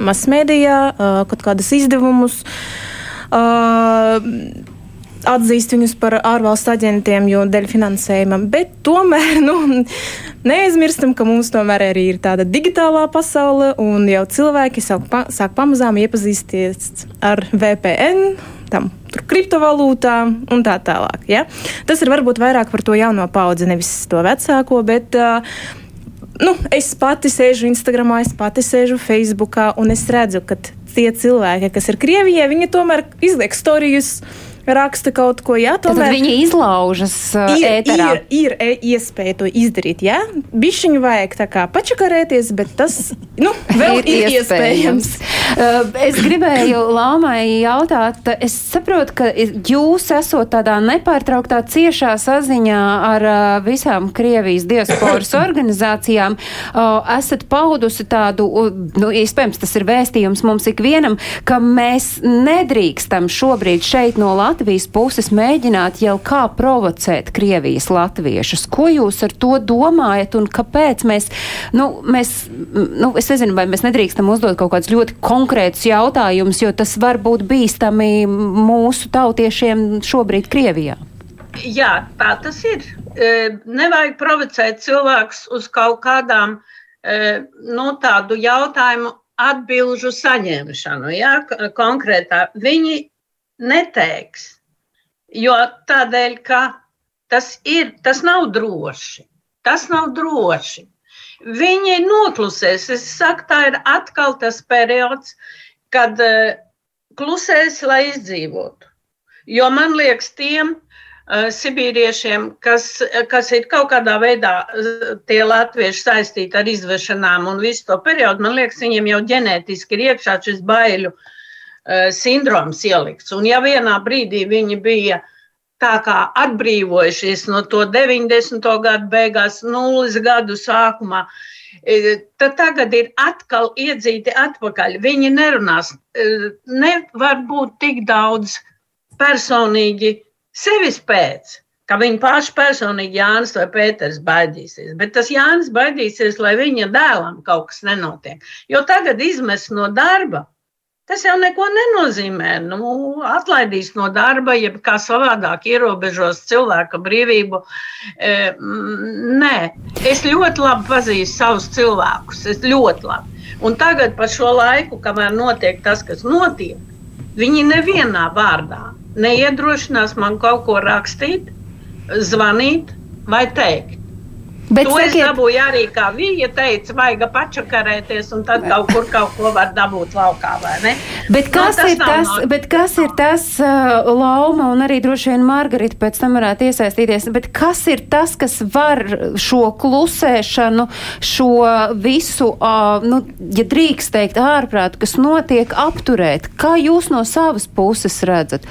masmēdījā uh, kaut kādus izdevumus. Uh, atzīst viņus par ārvalstu aģentiem, jo dēļ finansējuma. Bet tomēr nu, neaizmirstam, ka mums tomēr arī ir tāda digitālā pasaule, un jau cilvēki sāk, pa, sāk pamazām iepazīsties ar VPN. Tam kriptovalūtām un tā tālāk. Ja? Tas ir varbūt vairāk par to jauno paudzi, nevis to vecāko, bet uh, nu, es pati sēžu Instagram, es pati sēžu Facebook, un es redzu, ka tie cilvēki, kas ir Krievijā, viņi tomēr izliek stāstus. Raksta kaut ko, jā, Tad tomēr viņi izlaužas uh, ir, ēterā. ir, ir e- iespēja to izdarīt, jā. Bišķiņu vajag tā kā pačakarēties, bet tas, nu, vēl ir, ir iespējams. Uh, es gribēju Lāmai jautāt, es saprotu, ka jūs esat tādā nepārtrauktā ciešā saziņā ar uh, visām Krievijas diasporas organizācijām, uh, esat paudusi tādu, uh, nu, iespējams, tas ir vēstījums mums ikvienam, ka mēs nedrīkstam šobrīd šeit no Latvijas puses mēģināt jau kā provocēt Krievijas latviešus. Ko jūs ar to domājat un kāpēc mēs, nu, mēs, nu, es nezinu, vai mēs nedrīkstam uzdot kaut kādus ļoti konkrētus jautājumus, jo tas var būt bīstami mūsu tautiešiem šobrīd Krievijā. Jā, tā tas ir. E, Nevajag provocēt cilvēkus uz kaut kādām e, nu, tādu jautājumu atbilžu saņemšanu. K- konkrētā viņi neteiks, jo tādēļ, ka tas ir, tas nav droši. Tas nav droši. Viņi noklusēs. Es saku, tā ir atkal tas periods, kad uh, klusēs, lai izdzīvotu. Jo man liekas, tiem uh, sibīriešiem, kas, kas ir kaut kādā veidā uh, tie latvieši saistīti ar izvešanām un visu to periodu, man liekas, viņiem jau ģenētiski ir iekšā šis baiļu uh, sindroms ielikts. Un ja vienā brīdī viņi bija tā kā atbrīvojušies no to 90. gadu beigās, nulles gadu sākumā, e, tad tagad ir atkal iedzīti atpakaļ. Viņi nerunās, e, nevar būt tik daudz personīgi sevis pēc. Ka viņi paši personīgi Jānis vai Pēters baidīsies. Bet tas Jānis baidīsies, lai viņa dēlam kaut kas nenotiek. Jo tagad izmest no darba, tas jau neko nenozīmē. Nu, atlaidīs no darba, jeb kā savādāk ierobežos cilvēka brīvību. E, nē, es ļoti labi pazīstu savus cilvēkus. Es ļoti labi. Un tagad, pa šo laiku, kamēr notiek tas, kas notiek, viņi nevienā vārdā neiedrošinās man kaut ko rakstīt, zvanīt vai teikt. Bet to es sakiet, dabūju arī, kā viņa teica, vajag pačakarēties, un tad kaut kur kaut ko var dabūt laukā, vai ne? Bet kas, Nu, tas ir nav tas, no- bet kas ir tas, uh, Lauma, un arī droši vien Margarita pēc tam varētu iesaistīties, bet kas ir tas, kas var šo klusēšanu, šo visu, uh, nu, ja drīkst teikt, ārprātu, kas notiek, apturēt? Kā jūs no savas puses redzat?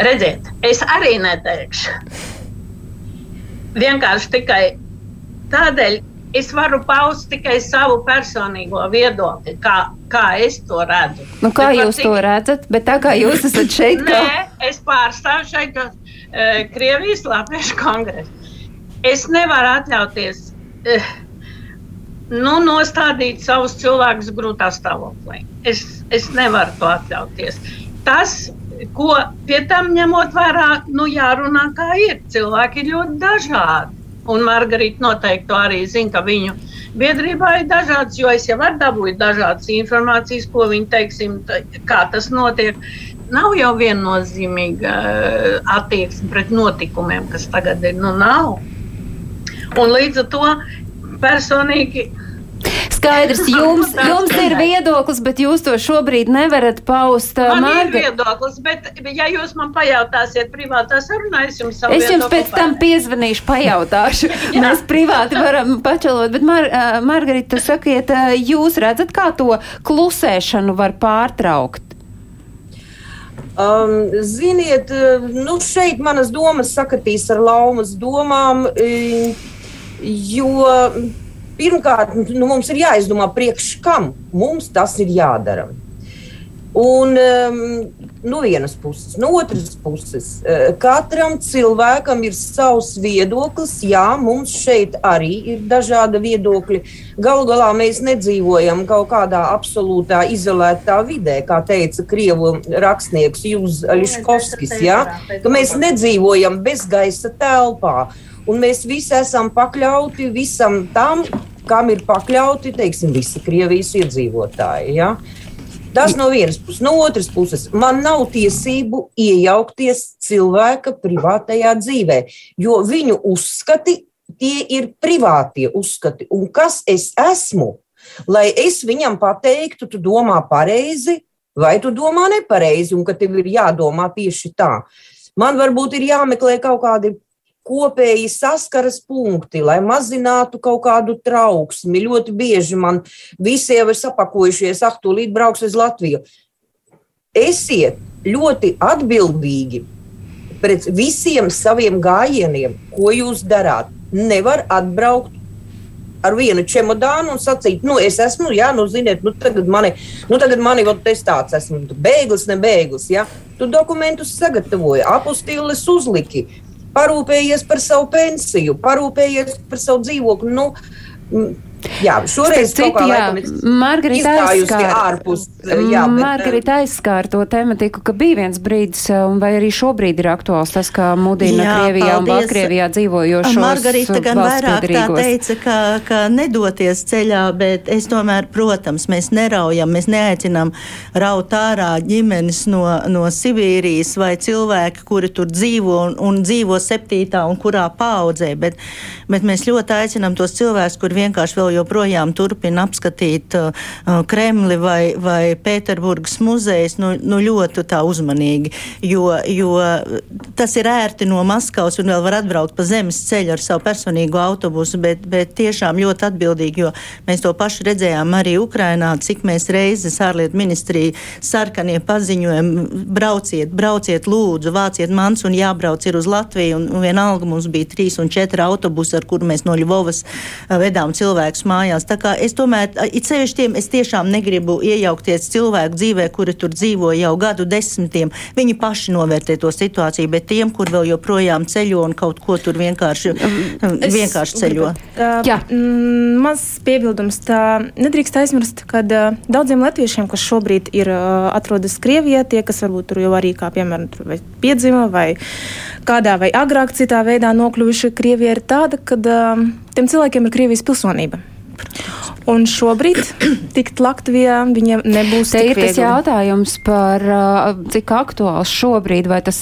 Redziet, es arī neteikšu. Vienkārši tikai tādēļ es varu paust tikai savu personīgo viedokli, kā, kā es to redzu. Nu, kā Bet jūs to redzat? Bet tā kā jūs esat šeit, kā... Nē, es pārstāvu šeit uh, Krievijas Latviešu kongresu. Es nevaru atļauties uh, nu, nostādīt savus cilvēkus grūtā stāvoklī. Es, es nevaru to atļauties. Tas, ko pie tam ņemot vērā, nu, jārunā kā ir. Cilvēki ir ļoti dažādi. Un Margarita noteikti arī zina, ka viņu biedrībā ir dažādas, jo es jau varu dabūt dažādas informācijas, ko viņi teiksim, tā- kā tas notiek. Nav jau viennozīmīga eh, attieksme pret notikumiem, kas tagad ir. Nu, nav. Un līdz ar to personīgi Skaidrs, jums, jums ir viedoklis, bet jūs to šobrīd nevarat paust. uh, Man ir Marga- viedoklis, bet, ja jūs man pajautāsiet privātā sarunā, es jums savu Es jums pēc tam piezvanīšu, pajautāšu. Mēs privāti varam pačalot, bet Mar uh, Margarita, sakiet, uh, jūs redzat, kā to klusēšanu var pārtraukt? Um, ziniet, nu šeit manas domas sakatīs ar laumas domām, jo pirmkārt nu, mums ir jāizdomā, priekš kam mums tas ir jādara. Un um, no vienas puses, no otras puses, eh, katram cilvēkam ir savs viedoklis. Jā, mums šeit arī ir dažādi viedokļi. Galu galā mēs nedzīvojam kaut kādā absolūtā izolētā vidē, kā teica krievu rakstnieks Jūzs Liškovskis. Ja? Mēs nedzīvojam bezgaisa telpā, un mēs visi esam pakļauti visam tam, kam ir pakļauti teiksim, visi Krievijas iedzīvotāji. Ja? Tas no vienas puses, no otras puses, man nav tiesību iejaukties cilvēka privātajā dzīvē, jo viņu uzskati tie ir privātie uzskati. Un kas es esmu, lai es viņam pateiktu, tu domā pareizi vai tu domā nepareizi un ka tev ir jādomā tieši tā. Man varbūt ir jāmeklē kaut kādi kopēji saskaras punkti, lai mazinātu kaut kādu trauksmi. Ļoti bieži man visi jau ir sapakojušies, ah, tūlīt brauks uz Latviju. Esiet ļoti atbildīgi pret visiem saviem gājieniem, ko jūs darāt. Nevar atbraukt ar vienu čemodānu un sacīt, nu, es esmu, jā, nu, ziniet, nu, tagad mani, nu, tagad mani vēl tas tāds esmu, bēglis, ne bēglis, jā. Tu dokumentus sagatavoji, apostīles uzliki, parūpējies par savu pensiju, parūpējies par savu dzīvokli, nu, Jā, šoreiz Starp citu, jā, Margarita aizskāra, ārpus, jā, bet, Margarita aizskāra to tematiku, ka bija viens brīdis, un vai arī šobrīd ir aktuāls tas, kā mudina jā, Krievijā paldies. un Baltkrievijā dzīvojošos Margarita gan vairāk tā teica, ka, ka nedoties ceļā, bet es tomēr, protams, mēs neraujam, mēs neaicinām raut ārā ģimenes no, no Sibīrijas vai cilvēki, kuri tur dzīvo un, un dzīvo septītā un kurā paudzē, bet, bet mēs ļoti aicinām tos cilvēkus, kur vienkārši vēl joprojām turpina apskatīt uh, Kremli vai, vai Pēterburgas muzejus nu, nu ļoti tā uzmanīgi, jo, jo tas ir ērti no Maskavas un vēl var atbraukt pa zemes ceļu ar savu personīgo autobusu, bet, bet tiešām ļoti atbildīgi, jo mēs to pašu redzējām arī Ukrainā, cik mēs reizes ārlietu ministrija sarkanie paziņojumi, brauciet, brauciet lūdzu, vāciet mans un jābrauc ir uz Latviju, un, un vienalga mums bija trīs un četri autobusi, ar kuru mēs no Ļuvovas uh, vedām cilvēkus mājās. Tā kā es tomēr, it sevišķi tiem, es tiešām negribu iejaukties cilvēku dzīvē, kuri tur dzīvo jau gadu desmitiem. Viņi paši novērtē to situāciju, bet tiem, kur vēl joprojām ceļo un kaut ko tur vienkārši, es, vienkārši ceļo. Uh, Jā. Mm, maz piebildums. Tā nedrīkst aizmirst, ka uh, daudziem latviešiem, kas šobrīd ir uh, atrodas Krievijā, tie, kas varbūt tur jau arī kā piemēram vai piedzima vai kādā vai agrāk citā veidā nokļuvuši Krievijā, ir tāda, ka uh, tiem cilvēkiem ir Krievijas pilsonība. Un šobrīd tikt Latvijā viņiem nebūs. Te ir viegli. tas jautājums par cik aktuāls šobrīd, vai tas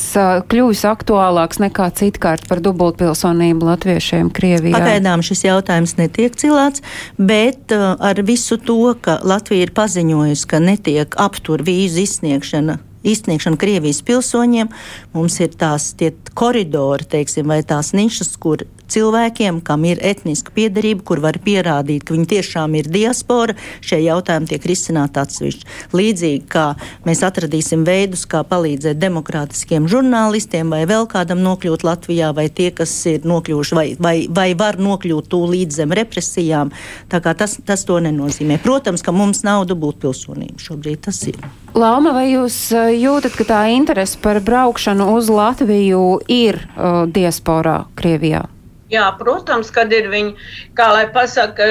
kļūs aktuālāks nekā citkārt par dubultpilsonību latviešiem Krievijā. Pagaidām šis jautājums netiek cilāts, bet ar visu to, ka Latvija ir paziņojusi, ka netiek aptur vīzu izsniegšana izsniegšanu Krievijas pilsoņiem. Mums ir tās koridori, teiksim, vai tās nišas, kur cilvēkiem, kam ir etniska piedarība, kur var pierādīt, ka viņi tiešām ir diaspora, šie jautājumi tiek risināti atsevišķi. Līdzīgi kā mēs atradīsim veidus, kā palīdzēt demokrātiskiem žurnālistiem vai vēl kādam nokļūt Latvijā, vai tie, kas ir nokļuvuši vai, vai, vai var nokļūt tūlīt zem represijām. Tā kā tas, tas to nenozīmē. Protams, ka mums nav dubult pilsonība šobrīd tas ir. Lauma, vai jūs uh, jūtat, ka tā interese par braukšanu uz Latviju ir uh, diasporā Krievijā? Jā, protams, kad ir viņi, kā lai pasaka,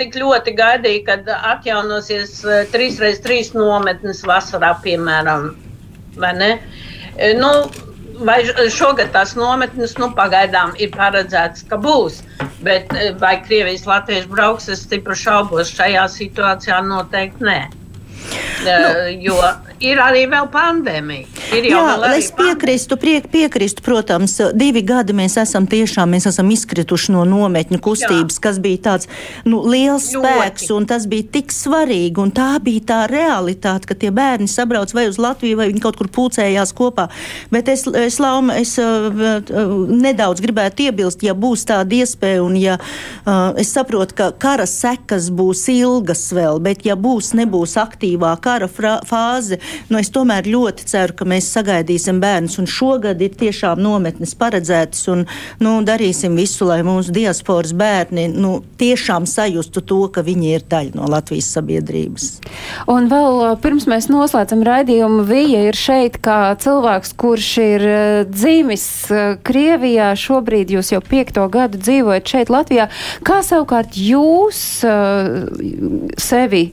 tik ļoti gaidīja, kad atjaunosies 3x3 eh, nometnes vasarā, piemēram, vai ne? Eh, nu, vai šogad tās nometnes, nu, pagaidām ir paredzēts, ka būs, bet eh, vai Krievijas latvieši brauks, es stipri šaubos, šajā situācijā noteikti nē. Nu, jo ir arī vēl pandēmija. Ir Jā, es piekrīstu, prie, piekrīstu, protams, divi gadi mēs esam tiešām, mēs esam izkrituši no nometņu kustības, Jā. kas bija tāds nu, liels Ļoti. spēks, un tas bija tik svarīgi, un tā bija tā realitāte, ka tie bērni sabrauc vai uz Latviju, vai viņi kaut kur pulcējās kopā. Bet es, es, lauma, es uh, nedaudz gribētu iebilst, ja būs tāda iespēja, un ja uh, es saprotu, ka kara sekas būs ilgas vēl, bet ja būs, nebūs aktīvā kara fāze, nu, es tomēr ļoti ceru, ka mēs sagaidīsim bērnus. Šogad ir tiešām nometnes paredzētas, un nu, darīsim visu, lai mūsu diasporas bērni nu, tiešām sajustu to, ka viņi ir daļa no Latvijas sabiedrības. Un vēl pirms mēs noslēdzam raidījumu, Vija ir šeit kā cilvēks, kurš ir dzīvis Krievijā. Šobrīd jūs jau piekto gadu dzīvojat šeit Latvijā. Kā savukārt jūs uh, sevi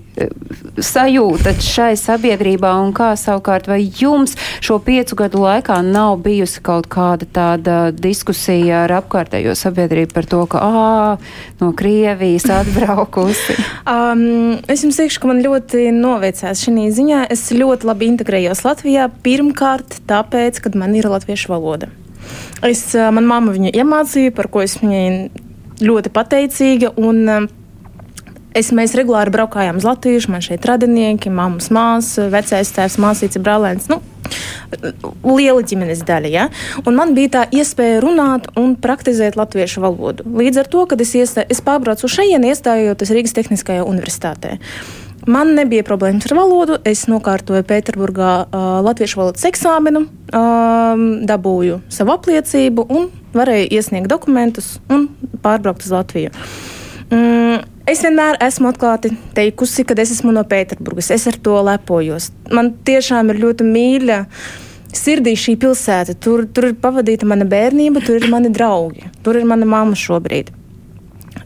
sajūtat šai sabiedrībā un kā savukārt vai jums šo piecu gadu laikā nav bijusi kaut kāda tāda diskusija ar apkārtējo sabiedrību par to, ka ā, no Krievijas atbraukusi? um, es jums teikšu, ka man ļoti noveicās šī ziņā. Es ļoti labi integrējos Latvijā pirmkārt tāpēc, ka man ir latviešu valoda. Es, man mamma viņu iemācīja, par ko es viņai ļoti pateicīga. Un, Es, mēs regulāri braukājām uz Latviju, man šeit radinieki, mammas māsa, vecais tēvs, māsīca, brālēns. Nu, liela ģimenes daļa. Ja? Un man bija tā iespēja runāt un praktizēt latviešu valodu. Līdz ar to, kad es, iestā, es pārbraucu šejienu, iestājoties Rīgas Tehniskajā universitātē. Man nebija problēmas ar valodu. Es nokārtoju Pēterburgā uh, latviešu valodas eksāmenu, um, dabūju savu apliecību un varēju iesniegt dokumentus un pārbraukt uz Latviju. Mm, Es vienmēr esmu atklāti teikusi, ka es esmu no Pēterburgas. Es ar to lepojos. Man tiešām ir ļoti mīļa sirdī šī pilsēta. Tur, tur ir pavadīta mana bērnība, tur ir mani draugi, tur ir mana mamma šobrīd.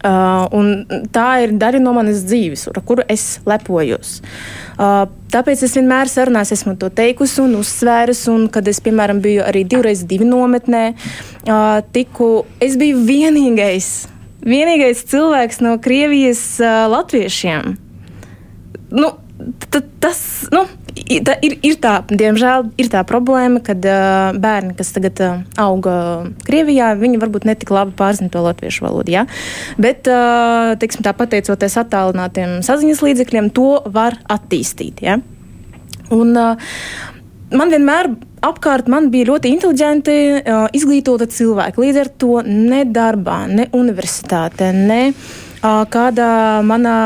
Uh, tā ir daļa no manas dzīves, ar kuru es lepojos. Uh, tāpēc es vienmēr sarunās esmu to teikusi un uzsvērusi. Un, kad es, piemēram, biju arī divreiz divi nometnē, uh, tiku, es biju vienīgais vienīgais cilvēks no Krievijas uh, latviešiem. Nu, tas nu, tā ir, ir tā, diemžēl, ir tā problēma, ka uh, bērni, kas tagad uh, auga Krievijā, viņi varbūt netik labi pārzina to latviešu valodu. Ja? Bet, uh, teiksim, tā pateicoties attālinātiem saziņas līdzekļiem, to var attīstīt. Ja? Un, uh, man vienmēr apkārt man bija ļoti inteliģenti, uh, izglītoti cilvēki. Līdz ar to ne darbā, ne universitātē, ne uh, kādā manā.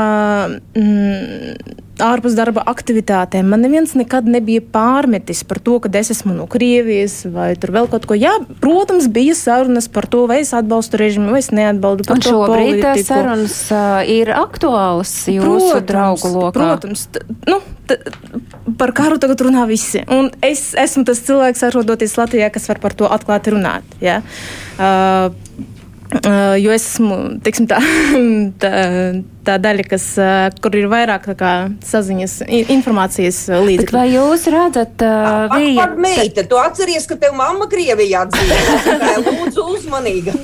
Mm, ārpus darba aktivitātēm. Man neviens nekad nebija pārmetis par to, ka es esmu no Krievijas vai tur vēl kaut ko. Jā, protams, bija sarunas par to, vai es atbalstu režīmu, vai es neatbalstu. Un šobrīd tās sarunas uh, ir aktuālas jūsu protams, draugu lokā. Protams, nu, par karu tagad runā visi. Un es esmu tas cilvēks, atrodoties Latvijā, kas var par to atklāti runāt. Ja? Uh, Uh, jo es esmu tiksim, tā, tā, tā daļa, kas, uh, kur ir vairāk kā, saziņas, informācijas līdzekļi. Vai jūs redzat, uh, bija meita? Tu atceries, ka tev mamma Krievijā dzīvo? Lūdzu, uzmanīga.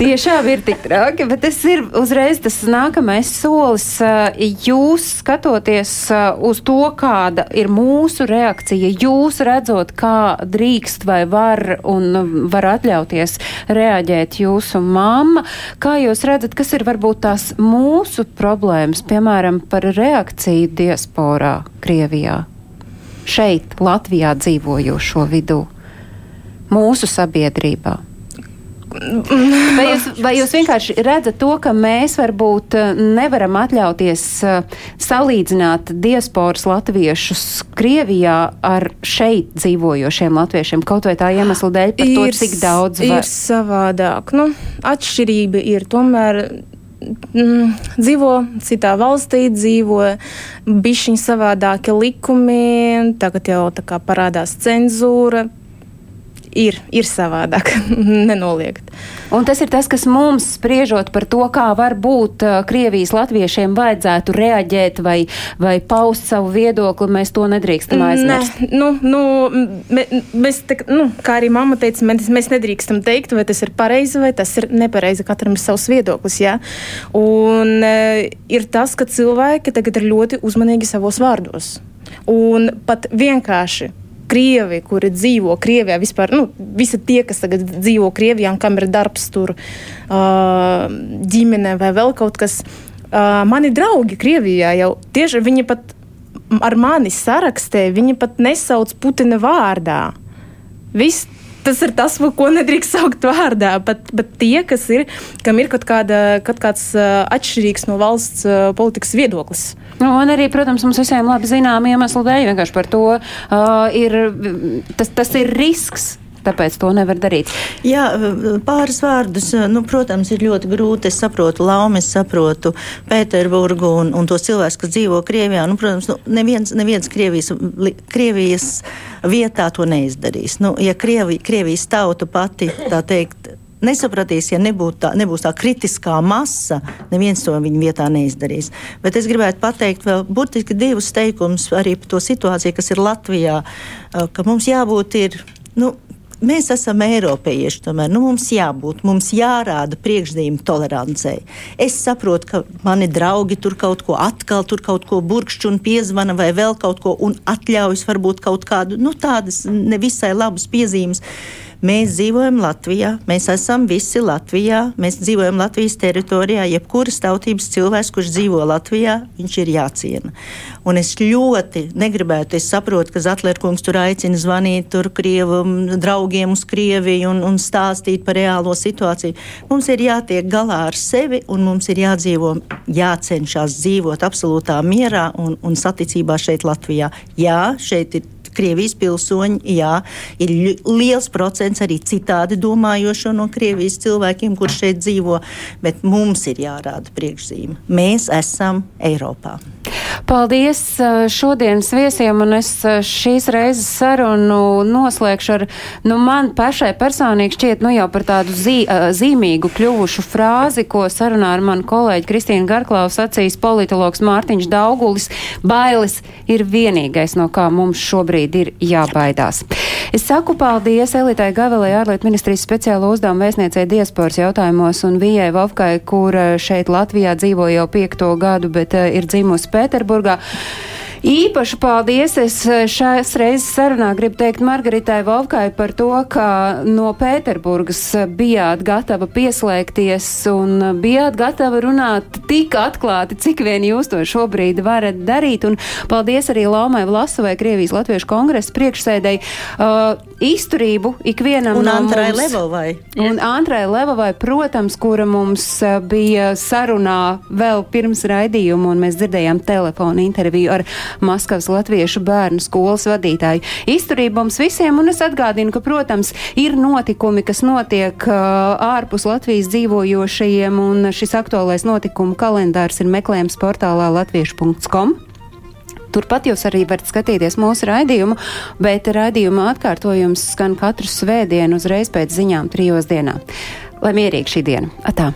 Tiešām ir tik traki, bet tas ir uzreiz tas nākamais solis. Jūs skatoties uz to, kāda ir mūsu reakcija, jūs redzot, kā drīkst vai var un var atļauties reaģēt jūsu mamma. Kā jūs redzat, kas ir varbūt tās mūsu problēmas, piemēram, par reakciju diasporā Krievijā? Šeit, Latvijā dzīvojošo vidū, mūsu sabiedrībā. Vai jūs, vai jūs vienkārši redzat to, ka mēs varbūt eh, nevaram atļauties eh, salīdzināt diasporas latviešus Krievijā ar šeit dzīvojošiem latviešiem, kaut vai tā iemesla dēļ, par to, ir, cik daudz ir var... savādāk. Nu, atšķirība ir tomēr mm, dzīvo citā valstī, dzīvo bišķiņi savādāki likumi, tagad jau tā kā parādās cenzūra, ir, ir savādāk, nenoliegt. Un tas ir tas, kas mums spriežot par to, kā var būt uh, Krievijas latviešiem vajadzētu reaģēt vai, vai paust savu viedokli, mēs to nedrīkstam aizmirst. Ne, nu, nu, mē, mēs, te, nu, kā arī mamma teica, mēs, mēs nedrīkstam teikt, vai tas ir pareizi vai tas ir nepareizi. Katram ir savs viedoklis. Ja? Un ir tas, ka cilvēki tagad ir ļoti uzmanīgi savos vārdos. Un pat vienkārši krievi, kuri dzīvo Krievijā, vispār nu, visi tie, kas tagad dzīvo Krievijā un kam ir darbs tur, uh, ģimene vai vēl kaut kas. Uh, mani draugi Krievijā jau tieši viņi pat ar mani sarakstē, viņi pat nesauc Putina vārdā. Viss tas ir tas, ko nedrīkst saukt vārdā. Pat, pat tie, kas ir, kam ir kaut, kāda, kaut kāds atšķirīgs no valsts politikas viedoklis. Nu, un arī, protams, mums visiem labi zinām iemeslu dēļ, vienkārši par to uh, ir, tas, tas ir risks. Tāpēc to nevar darīt. Jā, pāris vārdus. Nu, protams, ir ļoti grūti. Es saprotu Laumu, es saprotu Pēterburgu un, un tos cilvēkus, kas dzīvo Krievijā. Nu, protams, nu, neviens, neviens Krievijas, Krievijas vietā to neizdarīs. Nu, ja Krievi, Krievijas tauta pati, tā teikt, nesapratīs, ja tā, nebūs tā kritiskā masa, neviens to viņa vietā neizdarīs. Bet es gribētu pateikt vēl burtiski divus teikumus arī par to situāciju, kas ir Latvijā, ka mums jābūt ir. Nu, mēs esam eiropieši, tomēr nu, mums jābūt, mums jārāda priekšdījuma tolerancei. Es saprotu, ka mani draugi tur kaut ko atkal, tur kaut ko burkšķi un piezvana vai vēl kaut ko un atļaujas varbūt kaut kādu, nu, tādas nevisai labas piezīmes. Mēs dzīvojam Latvijā, mēs esam visi Latvijā, mēs dzīvojam Latvijas teritorijā. Jebkuras tautības cilvēks, kurš dzīvo Latvijā, viņš ir jāciena. Un es ļoti negribētu, es saprotu, ka Zatlerkungs tur aicina zvanīt tur Krievu draugiem uz Krieviju un, un stāstīt par reālo situāciju. Mums ir jātiek galā ar sevi un mums ir jādzīvo, jācenšas dzīvot absolūtā mierā un, un saticībā šeit Latvijā. Jā, šeit ir Krievijas pilsoņi, jā, ir liels procents arī citādi domājošo no Krievijas cilvēkiem, kur šeit dzīvo, bet mums ir jārāda priekšzīme. Mēs esam Eiropā. Paldies šodienas viesiem, un es šīs reizes sarunu noslēgšu ar, nu, man pašai personīgi šķiet, nu, jau par tādu zī, zīmīgu kļuvušu frāzi, ko sarunā ar manu kolēģi Kristīnu Garklavu sacīs politologs Mārtiņš Daugulis. Bailes ir vienīgais, no kā mums šobrīd ir jābaidās. Es saku paldies Elitai Gavelē, ārlietu ministrijas speciālo uzdevumu vēstniecei diasporas jautājumos un Vijai Vovkai, kur šeit Latvijā dzīvo jau piekto gadu, bet ir dzimusi Pēterburgā. Īpaši paldies es šās reizes sarunā gribu teikt Margaritai Volkai par to, ka no Pēterburgas bijāt gatava pieslēgties un bijāt gatava runāt tik atklāti, cik vien jūs to šobrīd varat darīt. Un paldies arī Laumai Vlasovai, Krievijas Latviešu kongresa priekšsēdēji. Uh, izturību ikvienam un no Antrai mums. Levovai. Un Antrai Levovai, protams, kura mums uh, bija sarunā vēl pirms raidījuma, un mēs dzirdējām telefonu interviju ar Maskavas Latviešu bērnu skolas vadītāju. Izturību mums visiem, un es atgādinu, ka, protams, ir notikumi, kas notiek uh, ārpus Latvijas dzīvojošajiem, un šis aktuālais notikumu kalendārs ir meklējams portālā latviešu.com. Turpat jūs arī varat skatīties mūsu raidījumu, bet raidījuma atkārtojums skan katru svētdienu uzreiz pēc ziņām trijos dienā. Lai mierīgi šī diena! Atā!